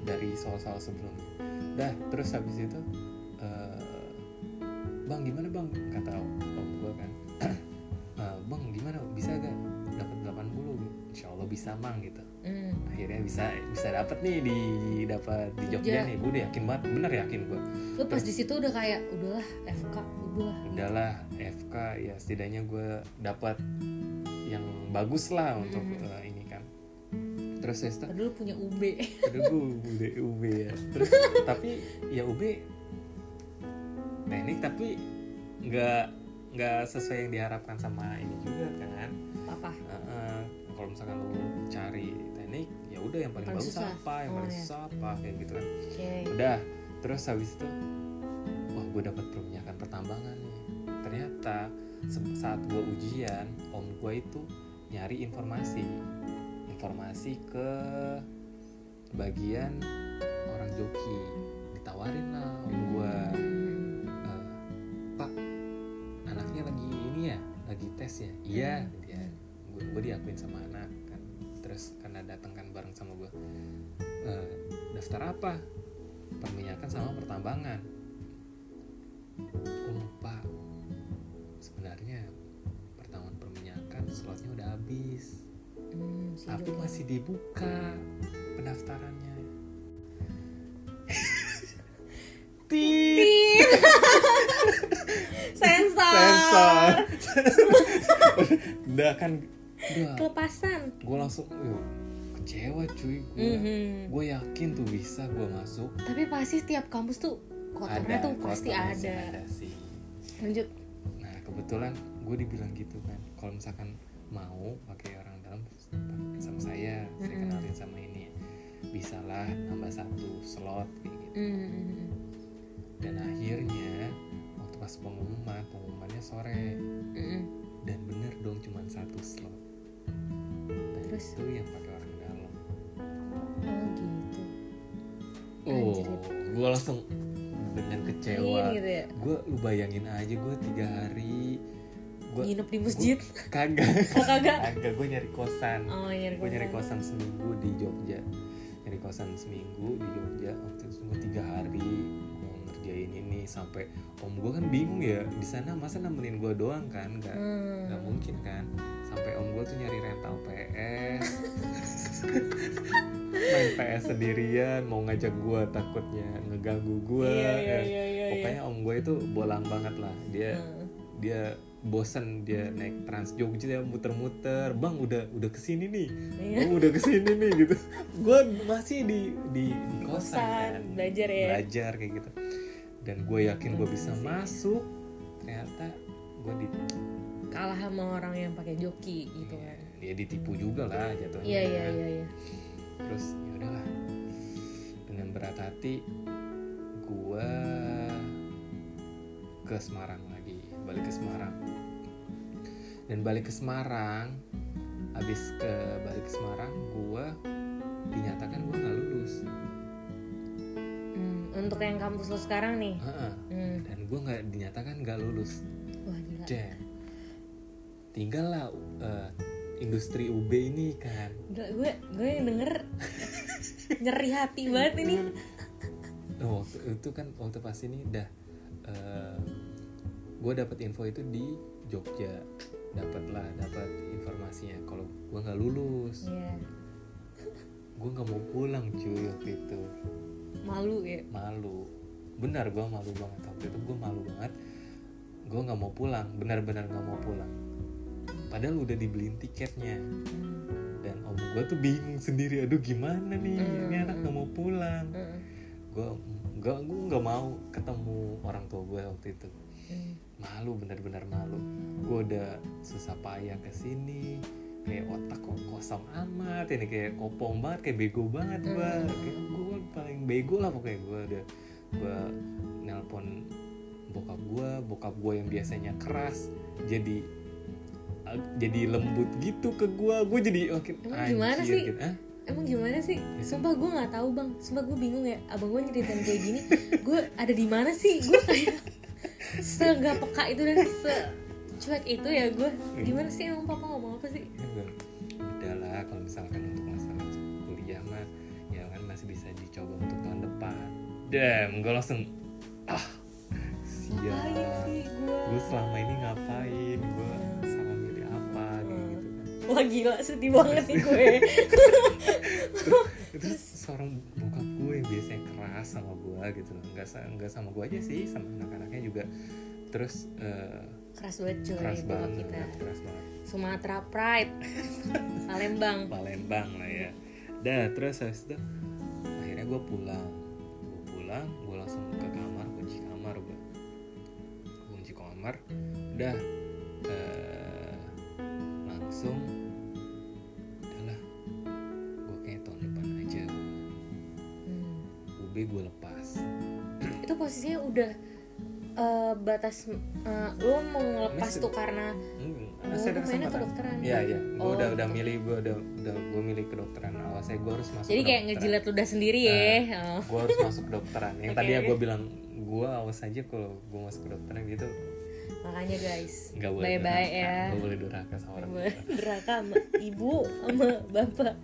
Dari soal-soal sebelumnya. Dah terus habis itu bang gimana bang? Kata om, gue kan. <clears throat> "Eh, bang gimana? Bisa gak dapat 80 insya Allah bisa mang gitu.
Hmm.
akhirnya bisa bisa dapat nih di dapat di
Jogja.
Jogja nih. Gue udah yakin banget bener yakin gue
lu pas di situ udah kayak udahlah FK udahlah.
Udahlah FK ya setidaknya gue dapat yang bagus lah untuk
Hmm.
eh, ini kan. Terus ya setelah
padahal lu punya UB
Aduh gue udah UB ya. Terus <laughs> tapi ya UB teknik tapi nggak nggak sesuai yang diharapkan sama ini juga kan.
Apa?
Heeh. kalau misalkan lu cari teknik ya udah yang paling,
Paling
bagus
susah.
apa yang
Oh,
paling
iya.
susah apa kayak gitu kan.
Oke.
Udah terus habis itu wah gue dapat perminyakan pertambangan nih. Ternyata saat gue ujian om gue itu nyari informasi. Informasi ke bagian orang joki. Ditawarin lah om gue tes ya? Iya.
Hmm.
dia gue, gue diakuin sama anak kan. Terus karena datang kan bareng sama gue "Eh, daftar apa? Perminyakan sama pertambangan. Oh pak sebenarnya pertambangan perminyakan slotnya udah habis.
Hmm,
tapi masih dibuka pendaftarannya. <laughs> Tit. <laughs>
sensor.
Sensor. <laughs> Udah kan. Udah.
Kelepasan.
Gue langsung "Yuh, kecewa cuy. Gue
Mhm.
gue yakin tuh bisa gue masuk.
Tapi pasti setiap kampus tuh kotornya tuh pasti
kotornya sih
ada.
ada sih.
Lanjut.
Nah kebetulan gue dibilang gitu kan. Kalau misalkan mau pakai orang dalam sama saya saya
Mm-mm.
kenalin sama ini. Bisalah nambah satu slot kayak gitu.
Hmm.
dan akhirnya pas pengumuman pengumumannya sore. Dan bener dong cuma satu slot. Dan
Terus?
itu yang pakai orang dalam.
Oh gitu.
Oh gue langsung dengan kecewa.
Iya gitu ya.
Gue lu bayangin aja gue tiga hari. Gue
nginep di masjid.
kagak. <laughs>
Oh kagak?
Kagak gue nyari kosan.
Oh iya
gue nyari kosan. seminggu di Jogja. Nyari kosan seminggu di Jogja. Waktu itu gue tiga hari ngerjain ini sampai om gue kan bingung ya di sana masa nemenin gue doang kan? Nggak
Hmm.
nggak mungkin kan? Sampai om gue tuh nyari rental PS <laughs> main PS sendirian mau ngajak gue takutnya ngeganggu gue
iya iya iya iya
pokoknya om gue itu bolang banget lah. Dia
Hmm.
dia bosen dia naik trans Jogja dia muter-muter. Bang udah udah ke sini nih.
Iya.
bang udah ke sini nih gitu. Gue masih di di, di kosan,
Kosan,
kan.
belajar ya.
belajar kayak gitu dan gue yakin gue bisa masuk. Ternyata gue di
kalah sama orang yang pakai joki gitu kan.
ya ditipu juga lah jatuhnya
iya iya iya iya.
Terus ya udahlah. Dengan berat hati gue ke Semarang lagi. Balik ke Semarang. Dan balik ke Semarang habis ke balik ke Semarang gue dinyatakan
untuk yang kampus lo sekarang nih?
Heeh.
hmm.
dan gue nggak dinyatakan nggak lulus.
Wah gila.
Damn. tinggal lah eh, industri UB ini kan.
Gila, gue gue yang denger. Nyeri hati banget ini.
Oh, waktu itu kan waktu pas ini dah gue dapet info itu di Jogja. Dapat lah dapat informasinya. Kalau gue nggak lulus.
Iya.
gue nggak mau pulang cuy waktu itu
malu ya.
Malu. Benar gue malu banget. Waktu itu gue malu banget. Gue nggak mau pulang. Benar-benar nggak mau pulang. Padahal udah dibeliin tiketnya.
Hmm.
dan om gue tuh bingung sendiri. Aduh gimana nih?
Hmm,
ini anak nggak mau pulang.
Hmm.
gue nggak gue nggak mau ketemu orang tua gue waktu itu.
Hmm.
malu benar-benar malu. Gue udah susah payah ke sini kayak otak kok kosong amat. Ini kayak kopong banget kayak bego banget gue kayak gue paling bego lah pokoknya gue udah gue nelpon bokap gue bokap gue yang biasanya keras jadi jadi lembut gitu ke gue gue jadi oke
Emang gimana sih?
gitu. Hah?
Emang gimana sih? Sumpah gue nggak tahu bang. Sumpah gue bingung ya. Abang gue nyeritain kayak gini. Gue ada di mana sih? Gue kayak segak peka itu dan se cuek itu ya gue. Gimana sih emang papa ngomong apa sih?
Ya, udahlah kalau misalkan damn gue langsung ah
sih gue?
selama ini ngapain gue salah milih apa kayak gitu kan
Wah gila sedih banget nih gue.
terus <laughs> seorang bokap gue yang biasanya keras sama gue gitu loh nggak nggak sama gue aja sih sama anak-anaknya juga terus eh,
Keras banget coy
keras banget
kita.
keras banget
Sumatera Pride. <laughs> Palembang.
Palembang lah ya dah terus habis itu akhirnya gue pulang pulang gue langsung ke kamar kunci kamar gue kunci kamar udah eh, langsung udahlah gue kayak tahun depan aja.
Hmm.
UB gue lepas.
Itu posisinya udah eh, batas eh, lo mau ngelepas tuh karena
masih ada
lu mainnya
kesempatan.
kedokteran.
Iya iya, gue
Oh,
udah udah
gitu.
milih gue udah udah gue milih kedokteran awal saya gue harus masuk
jadi kayak ngejilat ludah sendiri ya. Oh.
gue harus masuk kedokteran yang <laughs>
Oke,
tadi ya gue bilang gue awas aja kalau gue masuk kedokteran gitu
Makanya guys,
nggak boleh
bye-bye
durhaka.
ya.
nggak boleh durhaka sama orang.
Deraka sama ibu sama bapak.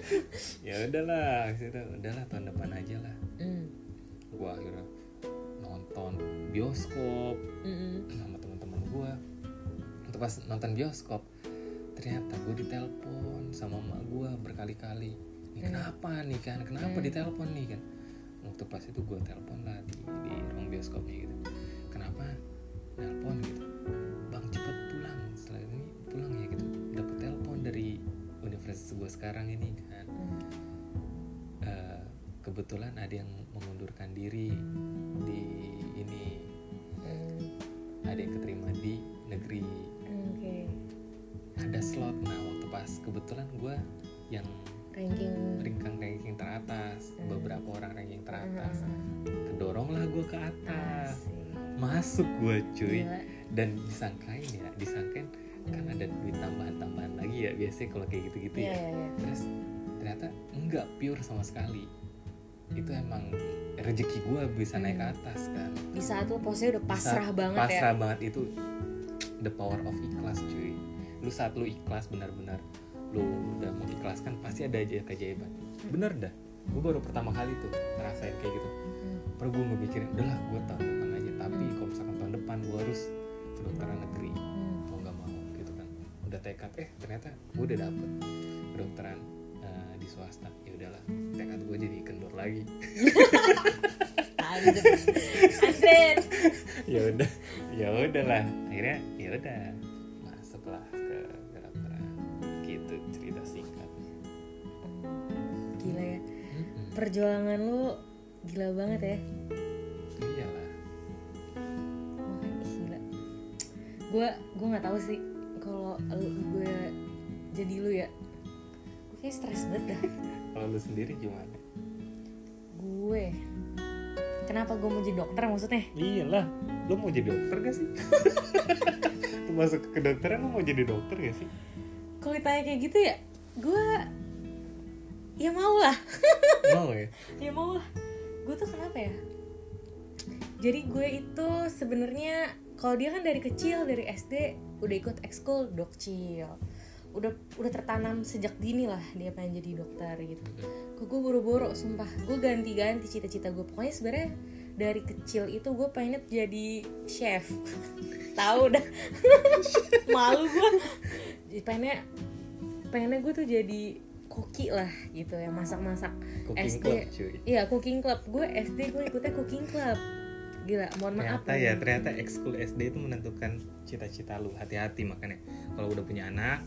<laughs>
ya udahlah gitu udahlah tahun depan aja lah
Hmm.
gue akhirnya nonton bioskop
Mm-mm.
sama teman-teman gue pas nonton bioskop ternyata gue ditelepon sama emak gue berkali-kali. Nih kenapa nih kan? Kenapa ditelepon nih kan? Waktu pas itu gue telepon lah di, di ruang bioskopnya gitu. Kenapa telepon gitu? Bang cepet pulang. Setelah ini pulang ya gitu. Dapat telepon dari universitas gue sekarang ini kan. Eh, kebetulan ada yang mengundurkan diri di ini.
Hmm.
ada yang keterima di negeri
Oke.
ada slot nah waktu pas kebetulan gue yang
Ranking.
ringkang ranking teratas beberapa orang ranking teratas
Hmm.
kedorong lah gue ke atas
Asik.
masuk gue cuy
Gila.
dan disangkain ya disangkain kan ada duit tambahan-tambahan lagi ya biasanya kalau kayak gitu-gitu
Iya
ya
iya iya.
terus ternyata enggak pure sama sekali itu emang rezeki gue bisa naik ke atas kan
Di saat posnya udah pasrah banget ya.
pasrah banget itu the power of ikhlas cuy. Lu saat lu ikhlas benar-benar lu udah mengikhlaskan pasti ada aja keajaiban. Bener dah. Gue baru pertama kali tuh ngerasain kayak gitu. Baru gue ngepikirin udahlah gue tahun depan aja. Tapi kalau misalkan tahun depan gue harus kedokteran negeri mau nggak mau gitu kan. Udah tekad eh ternyata gue udah dapet kedokteran eh, di swasta. Ya udahlah tekad gue jadi kendor lagi <laughs>
Anjir. Anjir.
ya udah ya udahlah akhirnya ya udah masuklah ke kedokteran gitu cerita singkat
Gila ya. Perjuangan lo gila banget ya.
iyalah
ih, gila. Gue gue nggak tahu sih kalau gue jadi lu ya. Gue kayak stres banget dah.
kalau lu sendiri gimana
gue. Kenapa gue mau jadi dokter maksudnya?
iyalah lu mau jadi dokter gak sih <laughs> masuk ke kedokteran lu mau jadi dokter gak sih
Kalau ditanya kayak gitu ya, gue ya mau lah. <laughs>
mau ya
ya mau lah. Gue tuh kenapa ya? jadi gue itu sebenarnya kalau dia kan dari kecil dari SD udah ikut ekskul dokcil udah udah tertanam sejak dini lah dia pengen jadi dokter gitu. Kok gue buru-buru sumpah. Gue ganti-ganti cita-cita gue pokoknya sebenarnya dari kecil itu gue pengen jadi chef. <laughs> Tahu dah. <laughs> Malu gue pengennya pengennya gue tuh jadi koki lah gitu ya masak-masak.
Cooking
SD
club, cuy.
iya cooking club. Gue SD gue ikutnya cooking club. Gila mohon maaf
ternyata ya ternyata ekskul SD itu menentukan cita-cita lu. Hati-hati makanya. Kalau udah punya anak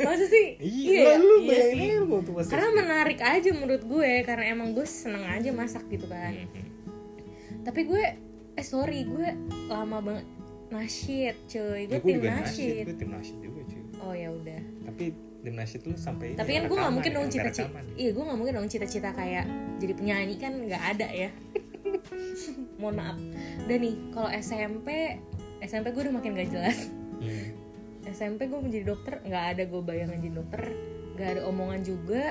masa sih?
Iya,
ya?
lu
iya sih.
pas
karena menarik aja menurut gue karena emang gue seneng aja masak gitu kan. Tapi gue eh sorry gue lama banget nasyid cuy. Gue
Ya,
tim
juga
nasyid.
gue tim nasyid juga cuy.
Oh ya udah.
Tapi tim nasyid lu sampai
tapi kan gue nggak
rekaman
mungkin
ya,
dong cita-cita. iya gue nggak mungkin dong cita-cita kayak jadi penyanyi kan nggak ada ya. <laughs> Mohon maaf. Dan nih kalau SMP SMP gue udah makin gak jelas.
Hmm.
SMP gue menjadi dokter nggak ada gue bayangan jadi dokter nggak ada omongan juga.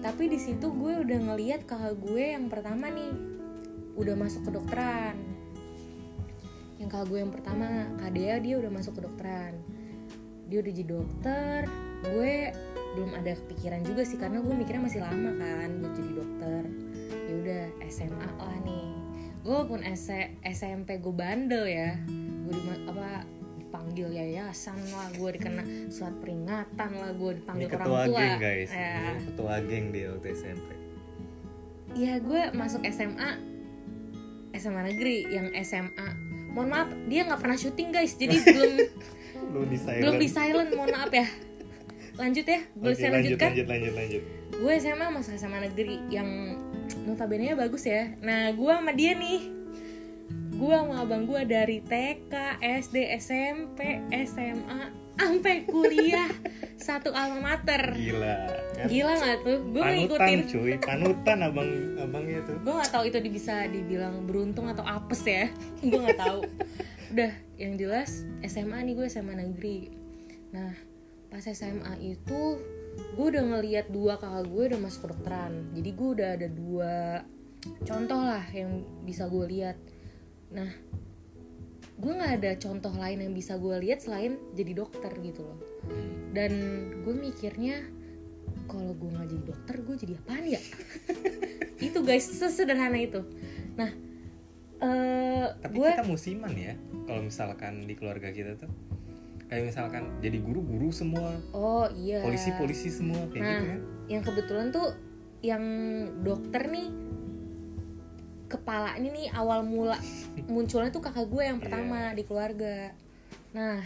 Tapi di situ gue udah ngeliat kakak gue yang pertama nih udah masuk ke dokteran yang kakak gue yang pertama kak Dea dia udah masuk ke dokteran dia udah jadi dokter gue belum ada kepikiran juga sih karena gue mikirnya masih lama kan buat jadi dokter. Ya udah SMA lah nih. Gue pun SMP gue bandel ya gue apa dipanggil yayasan lah gue dikena surat peringatan lah gue
ini
dipanggil orang
ketua
tua.
geng guys.
Ya.
Ini ketua geng dia waktu SMP.
Ya gue masuk SMA SMA negeri yang SMA mohon maaf dia nggak pernah syuting guys jadi <laughs> belum
lu di silent.
belum di silent mohon maaf ya. Lanjut ya boleh
Oke,
saya
lanjut
lanjutkan?
lanjut lanjut lanjut.
Gue SMA masuk SMA negeri yang notabene nya bagus ya. Nah gue sama dia nih gue sama abang gue dari TK SD SMP SMA sampai kuliah. <laughs> Satu alma mater.
Gila. Kan?
gila nggak tuh? Gue
panutan
ngikutin
cuy. Panutan abang abangnya tuh.
Gue nggak tahu itu bisa dibilang beruntung atau apes ya. <laughs> Gue nggak tahu. Udah yang jelas SMA nih gue SMA negeri. Nah pas SMA itu gue udah ngeliat dua kakak gue udah masuk kedokteran. Jadi gue udah ada dua contoh lah yang bisa gue lihat nah gue nggak ada contoh lain yang bisa gue lihat selain jadi dokter gitu loh. Dan gue mikirnya kalau gue nggak jadi dokter gue jadi apaan ya? <laughs> Itu guys sesederhana itu. Nah eh
tapi
gue
kita musiman ya kalau misalkan di keluarga kita tuh. Kayak misalkan jadi guru-guru semua
oh iya.
polisi-polisi semua kayak
Nah.
gitu kan.
yang kebetulan tuh yang dokter nih kepala ini nih awal mula munculnya tuh kakak gue yang pertama di keluarga. Nah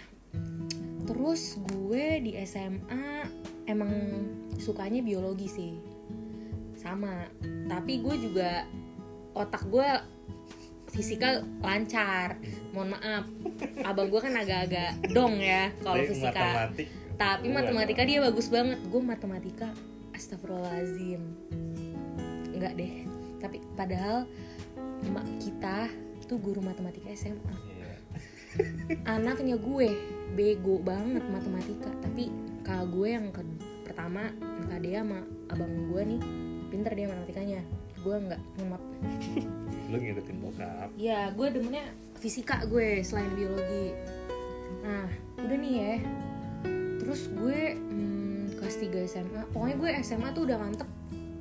terus gue di SMA emang sukanya biologi sih. Sama. Tapi gue juga otak gue fisika lancar. Mohon maaf. Abang gue kan agak-agak dong ya kalau fisika.
matematik.
Tapi
Gua
matematika dia bagus banget. Gue matematika astagfirullahalazim enggak deh tapi padahal emak kita tuh guru matematika SMA
Iya.
anaknya gue bego banget matematika. Tapi kakak gue yang ke pertama kak dia sama abang gue nih pinter dia matematikanya. Gue nggak maaf
lu ngikutin bokap.
Ya gue demennya fisika gue selain biologi. Nah udah nih ya. Terus gue hmm, kelas 3 SMA pokoknya gue SMA tuh udah mantep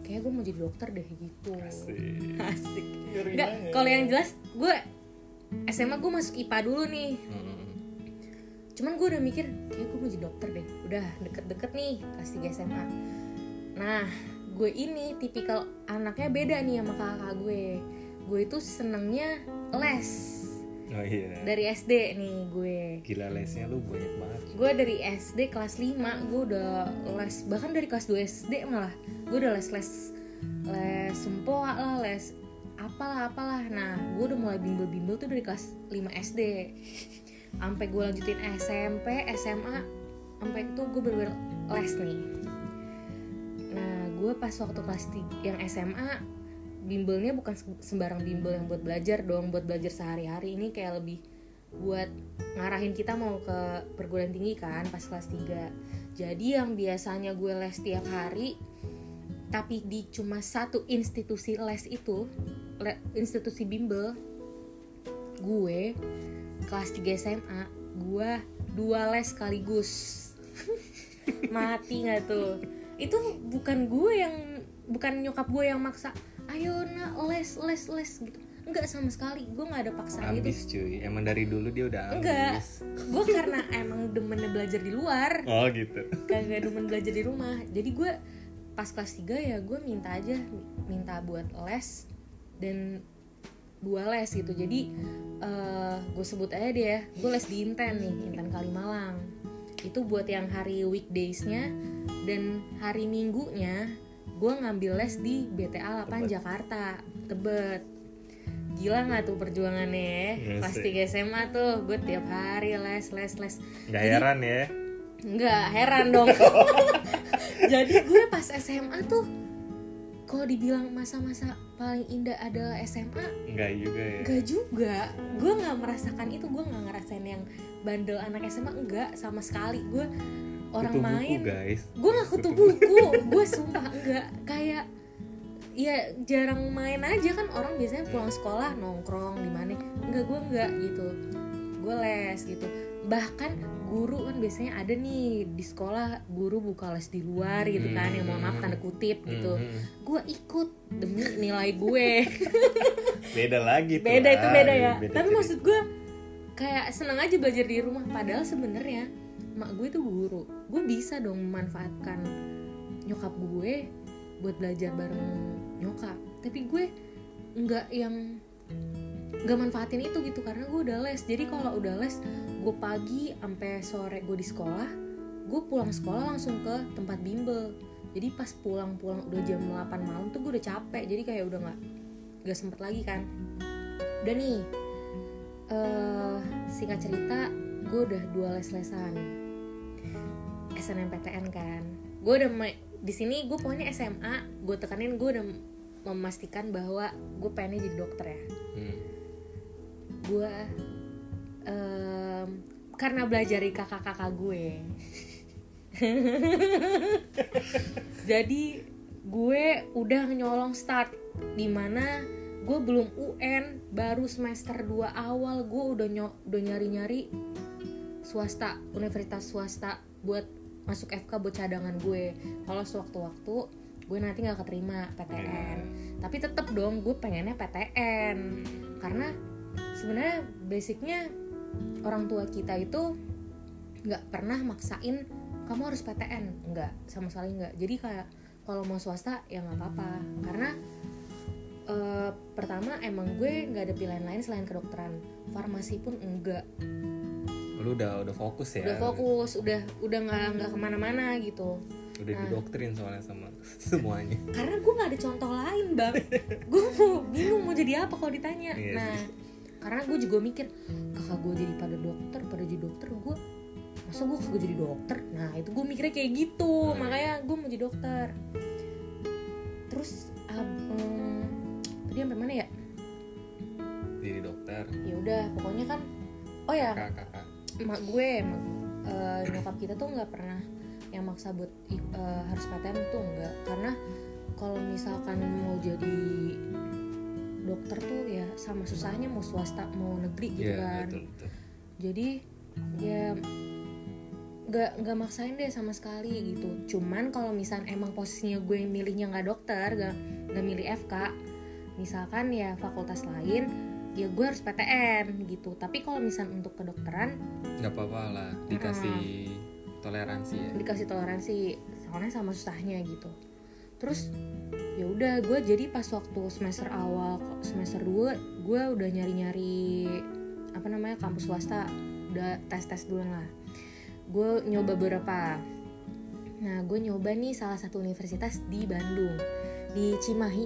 kayak gue mau jadi dokter deh gitu.
Asik.
asik.
Banget.
kalau yang jelas gue SMA gue masuk IPA dulu nih.
Hmm.
cuman gue udah mikir kayak gue mau jadi dokter deh. Udah deket-deket nih kelas 3 SMA nah gue ini tipikal anaknya beda nih sama kakak gue. Gue itu senengnya les
oh iya.
Dari SD nih gue.
Gila lesnya lu banyak banget.
Gue dari SD kelas 5 gue udah les bahkan dari kelas 2 SD malah. Gue udah les les les sempoa lah les apalah apalah. Nah gue udah mulai bimbel-bimbel tuh dari kelas 5 SD sampai gue lanjutin SMP SMA sampai itu gue bener les nih. Nah gue pas waktu kelas 3 yang SMA bimbelnya bukan se- sembarang bimbel yang buat belajar dong buat belajar sehari-hari. Ini kayak lebih buat ngarahin kita mau ke perguruan tinggi kan pas kelas 3 jadi yang biasanya gue les tiap hari tapi di cuma satu institusi les itu le- institusi bimbel gue kelas 3 SMA gue dua les sekaligus. <laughs> Mati nggak tuh? Itu bukan gue yang bukan nyokap gue yang maksa ayo nak les les les gitu. Enggak sama sekali gue nggak ada paksaan gitu.
Ambis cuy. Emang dari dulu dia udah ambis.
Enggak gue karena emang demennya belajar di luar.
Oh gitu.
Kagak demen belajar di rumah. Jadi gue pas kelas 3 ya gue minta aja minta buat les dan dua les gitu. Jadi eh gue sebut aja deh ya gue les di Inten nih Inten Kalimalang. Itu buat yang hari weekdaysnya dan hari minggunya gue ngambil les di BTA 8
Tebet.
Jakarta. Tebet. Gila nggak tuh perjuangannya ya?
Iya
pas
sih.
3 SMA tuh. Gue tiap hari les les les.
Nggak heran ya?
Nggak heran dong. <laughs> <laughs> Jadi gue pas SMA tuh Kalau dibilang masa-masa paling indah adalah SMA
nggak juga ya.
Gak juga. Gue gak merasakan itu. Gue gak ngerasain yang bandel anak SMA Enggak sama sekali. Gue orang
Kutu buku,
main
guys
Gue gak kutu buku Gue sumpah enggak Kayak ya jarang main aja kan. Orang biasanya pulang sekolah nongkrong di mana. Enggak gue enggak gitu. Gue les gitu. Bahkan guru kan biasanya ada nih di sekolah guru buka les di luar gitu kan yang mohon maaf tanda kutip gitu.
Mhm.
gue ikut demi nilai gue. <laughs>
Beda lagi tuh
beda itu beda ya.
Beda
tapi
cerita.
maksud gue kayak seneng aja belajar di rumah. Padahal sebenarnya mak gue itu guru. Gue bisa dong memanfaatkan nyokap gue buat belajar bareng nyokap. Tapi gue nggak yang nggak manfaatin itu gitu karena gue udah les. Jadi kalau udah les gue pagi sampai sore gue di sekolah gue pulang sekolah langsung ke tempat bimbel. Jadi pas pulang-pulang udah jam 8 malam tuh gue udah capek. Jadi kayak udah nggak nggak sempet lagi kan. Udah nih eh singkat cerita gue udah dua les-lesan SNMPTN kan. Gue udah di sini gue pokoknya SMA gue tekanin gue udah memastikan bahwa gue pengennya jadi dokter ya.
Hmm.
gue em, karena belajar dari kakak-kakak gue. <laughs> Jadi gue udah nyolong start di mana gue belum UN baru semester 2 awal gue udah nyo udah nyari-nyari swasta universitas swasta buat masuk FK buat cadangan gue. Kalau sewaktu-waktu gue nanti nggak keterima PTN tapi tetep dong gue pengennya PTN karena sebenarnya basicnya orang tua kita itu nggak pernah maksain kamu harus PTN nggak sama sekali nggak. Jadi kayak kalau mau swasta ya nggak apa-apa. Karena eh, pertama emang gue nggak ada pilihan lain selain kedokteran. Farmasi pun enggak
lu udah udah fokus ya?
Udah fokus udah udah nggak nggak ke mana-mana gitu.
Udah
Nah.
didoktrin soalnya sama <laughs> semuanya.
Karena gue nggak ada contoh lain bang. <laughs> Gue mau bingung mau jadi apa kalau ditanya.
Iya
nah karena gue juga mikir kakak gue jadi pada dokter pada jadi dokter gue masa gue kagak jadi dokter? Nah itu gue mikirnya kayak gitu.
Hmm.
makanya gue mau jadi dokter. Terus em, tadi sampai mana ya?
Jadi dokter.
Ya udah pokoknya kan oh ya
kakak kakak
emak gue emak, eh, nyokap kita tuh nggak pernah yang maksa buat eh, harus PTN tuh enggak karena kalau misalkan mau jadi dokter tuh ya sama susahnya mau swasta mau negeri gitu
Iya,
kan.
betul, betul.
jadi ya nggak nggak maksain deh sama sekali gitu. Cuman kalau misalnya emang posisinya gue milihnya nggak dokter nggak nggak milih FK misalkan ya fakultas lain ya gue harus PTN gitu. Tapi kalau misalnya untuk kedokteran
nggak apa-apa lah dikasih toleransi ya.
Dikasih toleransi soalnya sama susahnya gitu. Terus ya udah gue jadi pas waktu semester awal semester 2 gue udah nyari-nyari apa namanya kampus swasta. Udah tes-tes dulu lah. Gue nyoba beberapa. Nah gue nyoba nih salah satu universitas di Bandung di Cimahi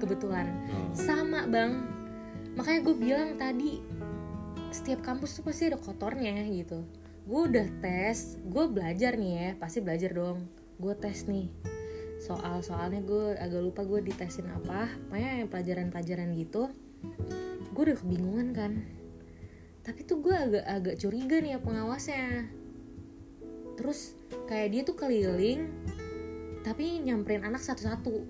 kebetulan.
Oh.
sama bang makanya gue bilang tadi setiap kampus tuh pasti ada kotornya gitu. Gue udah tes gue belajar nih ya pasti belajar dong. Gue tes nih. Soal soalnya gue agak lupa gue ditesin apa. Pokoknya yang pelajaran-pelajaran gitu gue udah kebingungan kan. Tapi tuh gue agak agak curiga nih ya pengawasnya. Terus kayak dia tuh keliling tapi nyamperin anak satu-satu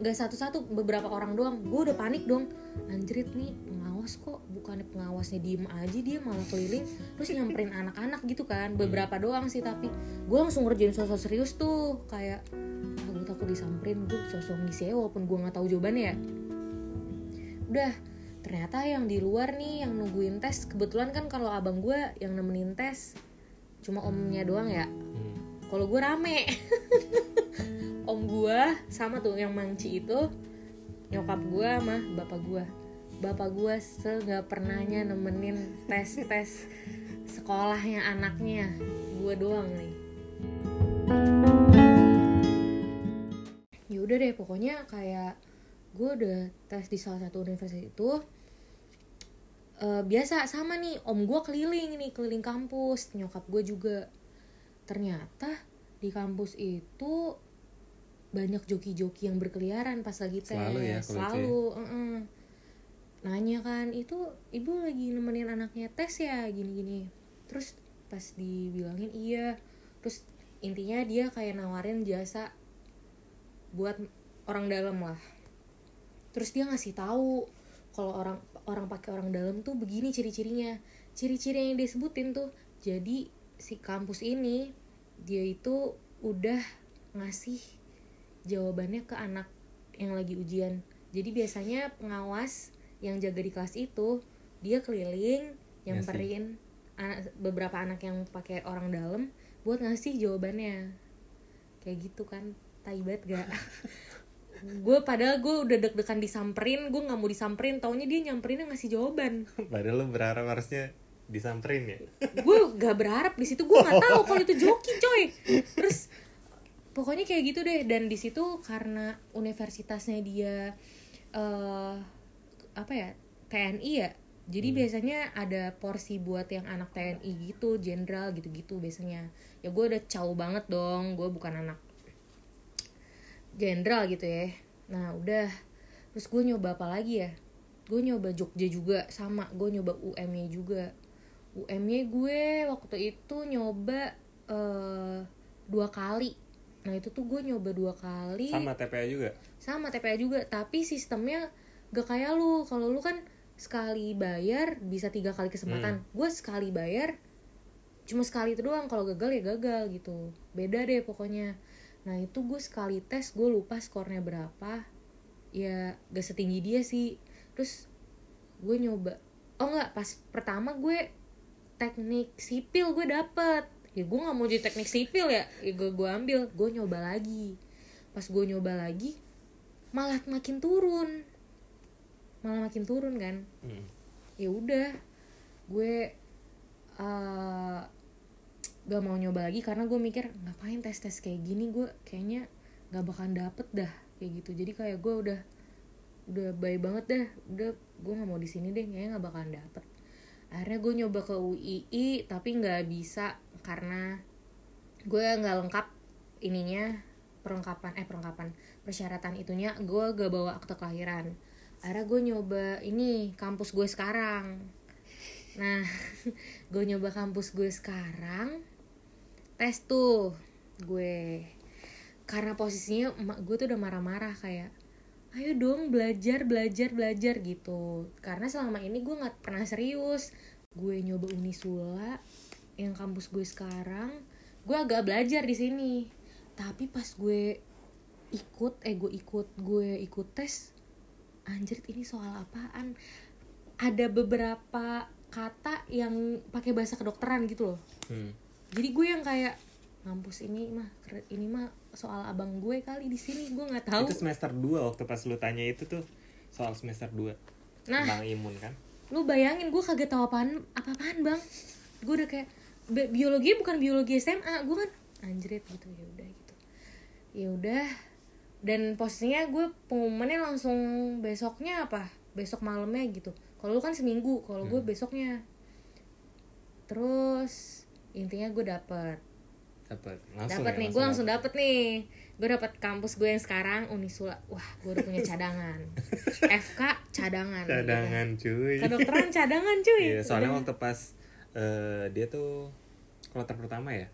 nggak satu-satu beberapa orang doang. Gue udah panik dong. Anjrit nih pengawas kok. Bukannya pengawasnya diem aja dia malah keliling terus nyamperin anak-anak gitu kan. Beberapa doang sih tapi gue langsung ngerjain sosok serius tuh. Kayak ah gue takut disamperin gue sosok ngisi walaupun gue nggak tahu jawabannya ya. Udah ternyata yang di luar nih yang nungguin tes kebetulan kan kalau abang gue yang nemenin tes cuma omnya doang ya.
Hmm.
kalau gue rame <laughs> om gue sama tuh yang mangci itu nyokap gue sama bapak gue bapak gue se pernahnya nemenin tes tes sekolahnya anaknya. Gue doang nih. Ya udah deh pokoknya kayak gue udah tes di salah satu universitas itu Eh, biasa sama nih om gue keliling nih keliling kampus nyokap gue juga. Ternyata di kampus itu banyak joki-joki yang berkeliaran pas lagi tes.
Selalu ya, kalau itu ya.
selalu mm-mm. nanya kan itu ibu lagi nemenin anaknya tes ya? Gini-gini. Terus pas dibilangin iya. Terus intinya dia kayak nawarin jasa buat orang dalam lah. Terus dia ngasih tahu kalau orang orang pakai orang dalam tuh begini ciri-cirinya. Ciri-ciri yang disebutin tuh jadi si kampus ini dia itu udah ngasih jawabannya ke anak yang lagi ujian. Jadi biasanya pengawas yang jaga di kelas itu dia keliling nyamperin anak, beberapa anak yang pakai orang dalam buat ngasih jawabannya. Kayak gitu kan taibat gak? <laughs> Gue padahal gue udah deg-degan disamperin gue nggak mau disamperin taunya dia nyamperin ngasih jawaban.
Padahal lu berharap harusnya disamperin ya.
gue gak berharap di situ gue nggak tahu kalau itu joki coy. Terus pokoknya kayak gitu deh. Dan di situ karena universitasnya dia eh apa ya TNI ya jadi biasanya ada porsi buat yang anak TNI gitu jenderal gitu-gitu biasanya. Ya gue udah jauh banget dong gue bukan anak jenderal gitu ya. Nah udah. Terus gue nyoba apa lagi ya? Gue nyoba Jogja juga sama. Gue nyoba UM nya juga. UM nya gue waktu itu nyoba eh, dua kali nah itu tuh gue nyoba dua kali.
Sama TPA juga.
sama TPA juga tapi sistemnya gak kayak lu. Kalau lu kan sekali bayar bisa tiga kali kesempatan. Gue sekali bayar cuma sekali itu doang. Kalau gagal ya gagal gitu. Beda deh pokoknya. Nah itu gue sekali tes gue lupa skornya berapa. Ya gak setinggi dia sih. Terus gue nyoba. Oh nggak pas pertama gue teknik sipil gue dapet ya gue nggak mau jadi teknik sipil ya, ya gue gue ambil gue nyoba lagi. Pas gue nyoba lagi malah makin turun. Malah makin turun kan.
Hmm.
ya udah gue uh, gak mau nyoba lagi karena gue mikir ngapain tes tes kayak gini? Gue kayaknya gak bakalan dapet dah. Kayak gitu. Jadi kayak gue udah udah baik banget dah. Udah gue nggak mau di sini deh. Kayaknya nggak bakalan dapet. Akhirnya gue nyoba ke UII tapi nggak bisa karena gue nggak lengkap ininya perlengkapan eh perlengkapan persyaratan itunya gue gak bawa akte kelahiran. Akhirnya gue nyoba ini kampus gue sekarang. Nah <laughs> gue nyoba kampus gue sekarang tes tuh gue. Karena posisinya emak gue tuh udah marah-marah kayak ayo dong belajar belajar belajar gitu. Karena selama ini gue nggak pernah serius. Gue nyoba Unisula yang kampus gue sekarang gue agak belajar di sini tapi pas gue ikut eh gue ikut gue ikut tes anjir ini soal apaan ada beberapa kata yang pakai bahasa kedokteran gitu loh
Hmm.
jadi gue yang kayak ngampus ini mah ini mah soal abang gue kali di sini gue nggak tahu
Itu semester 2 waktu pas lu tanya itu tuh soal semester 2.
Nah.
Tentang imun kan.
lu bayangin gue kagak tahu apaan apa apaan bang gue udah kayak biologi bukan biologi SMA gue kan anjrit gitu ya udah gitu. Ya udah dan posisinya gue pengumumannya langsung besoknya apa? Besok malamnya gitu. Kalau lu kan seminggu kalau gue besoknya. Terus intinya gue dapet.
Dapat. Langsung
dapat
ya,
nih gue langsung
dapet.
dapet nih. Gue dapet kampus gue yang sekarang Unisula. Wah gue udah punya <laughs> cadangan. FK cadangan
Cadangan cuy.
kedokteran cadangan cuy.
Iya, soalnya
Udah.
waktu pas eh, dia tuh kloter pertama ya.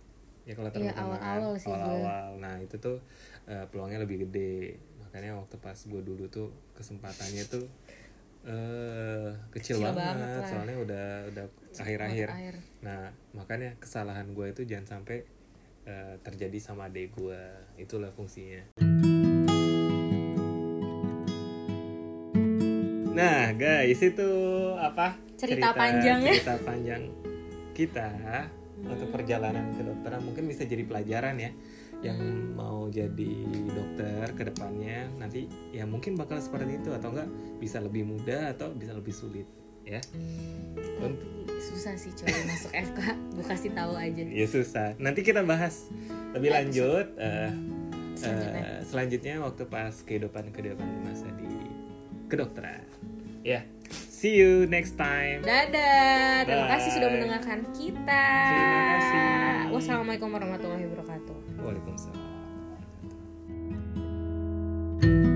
Ya kloter
Iya,
pertama kan.
awal-awal sih.
Awal-awal. Nah, itu tuh eh, peluangnya lebih gede. Makanya waktu pas gue dulu tuh kesempatannya tuh eh kecil,
Kecil
banget,
banget lah.
soalnya udah udah akhir-akhir
Akhir.
nah makanya kesalahan gue itu jangan sampai eh, terjadi sama adik gue itulah fungsinya nah guys itu apa?
Cerita panjangnya.
cerita panjang kita untuk perjalanan ke dokteran. Mungkin bisa jadi pelajaran ya yang mau jadi dokter ke depannya. Nanti ya mungkin bakal seperti itu atau enggak bisa lebih mudah atau bisa lebih sulit ya.
Tapi susah sih coy masuk FK gue kasih tahu aja.
Ya susah. Nanti kita bahas lebih lanjut. eh,
Selanjutnya.
eh, selanjutnya waktu pas kehidupan kehidupan masa di kedokteran. Ya. Yeah. See you next time.
Dadah. Terima kasih sudah mendengarkan kita.
Terima kasih.
Wassalamualaikum warahmatullahi wabarakatuh.
Waalaikumsalam. thank you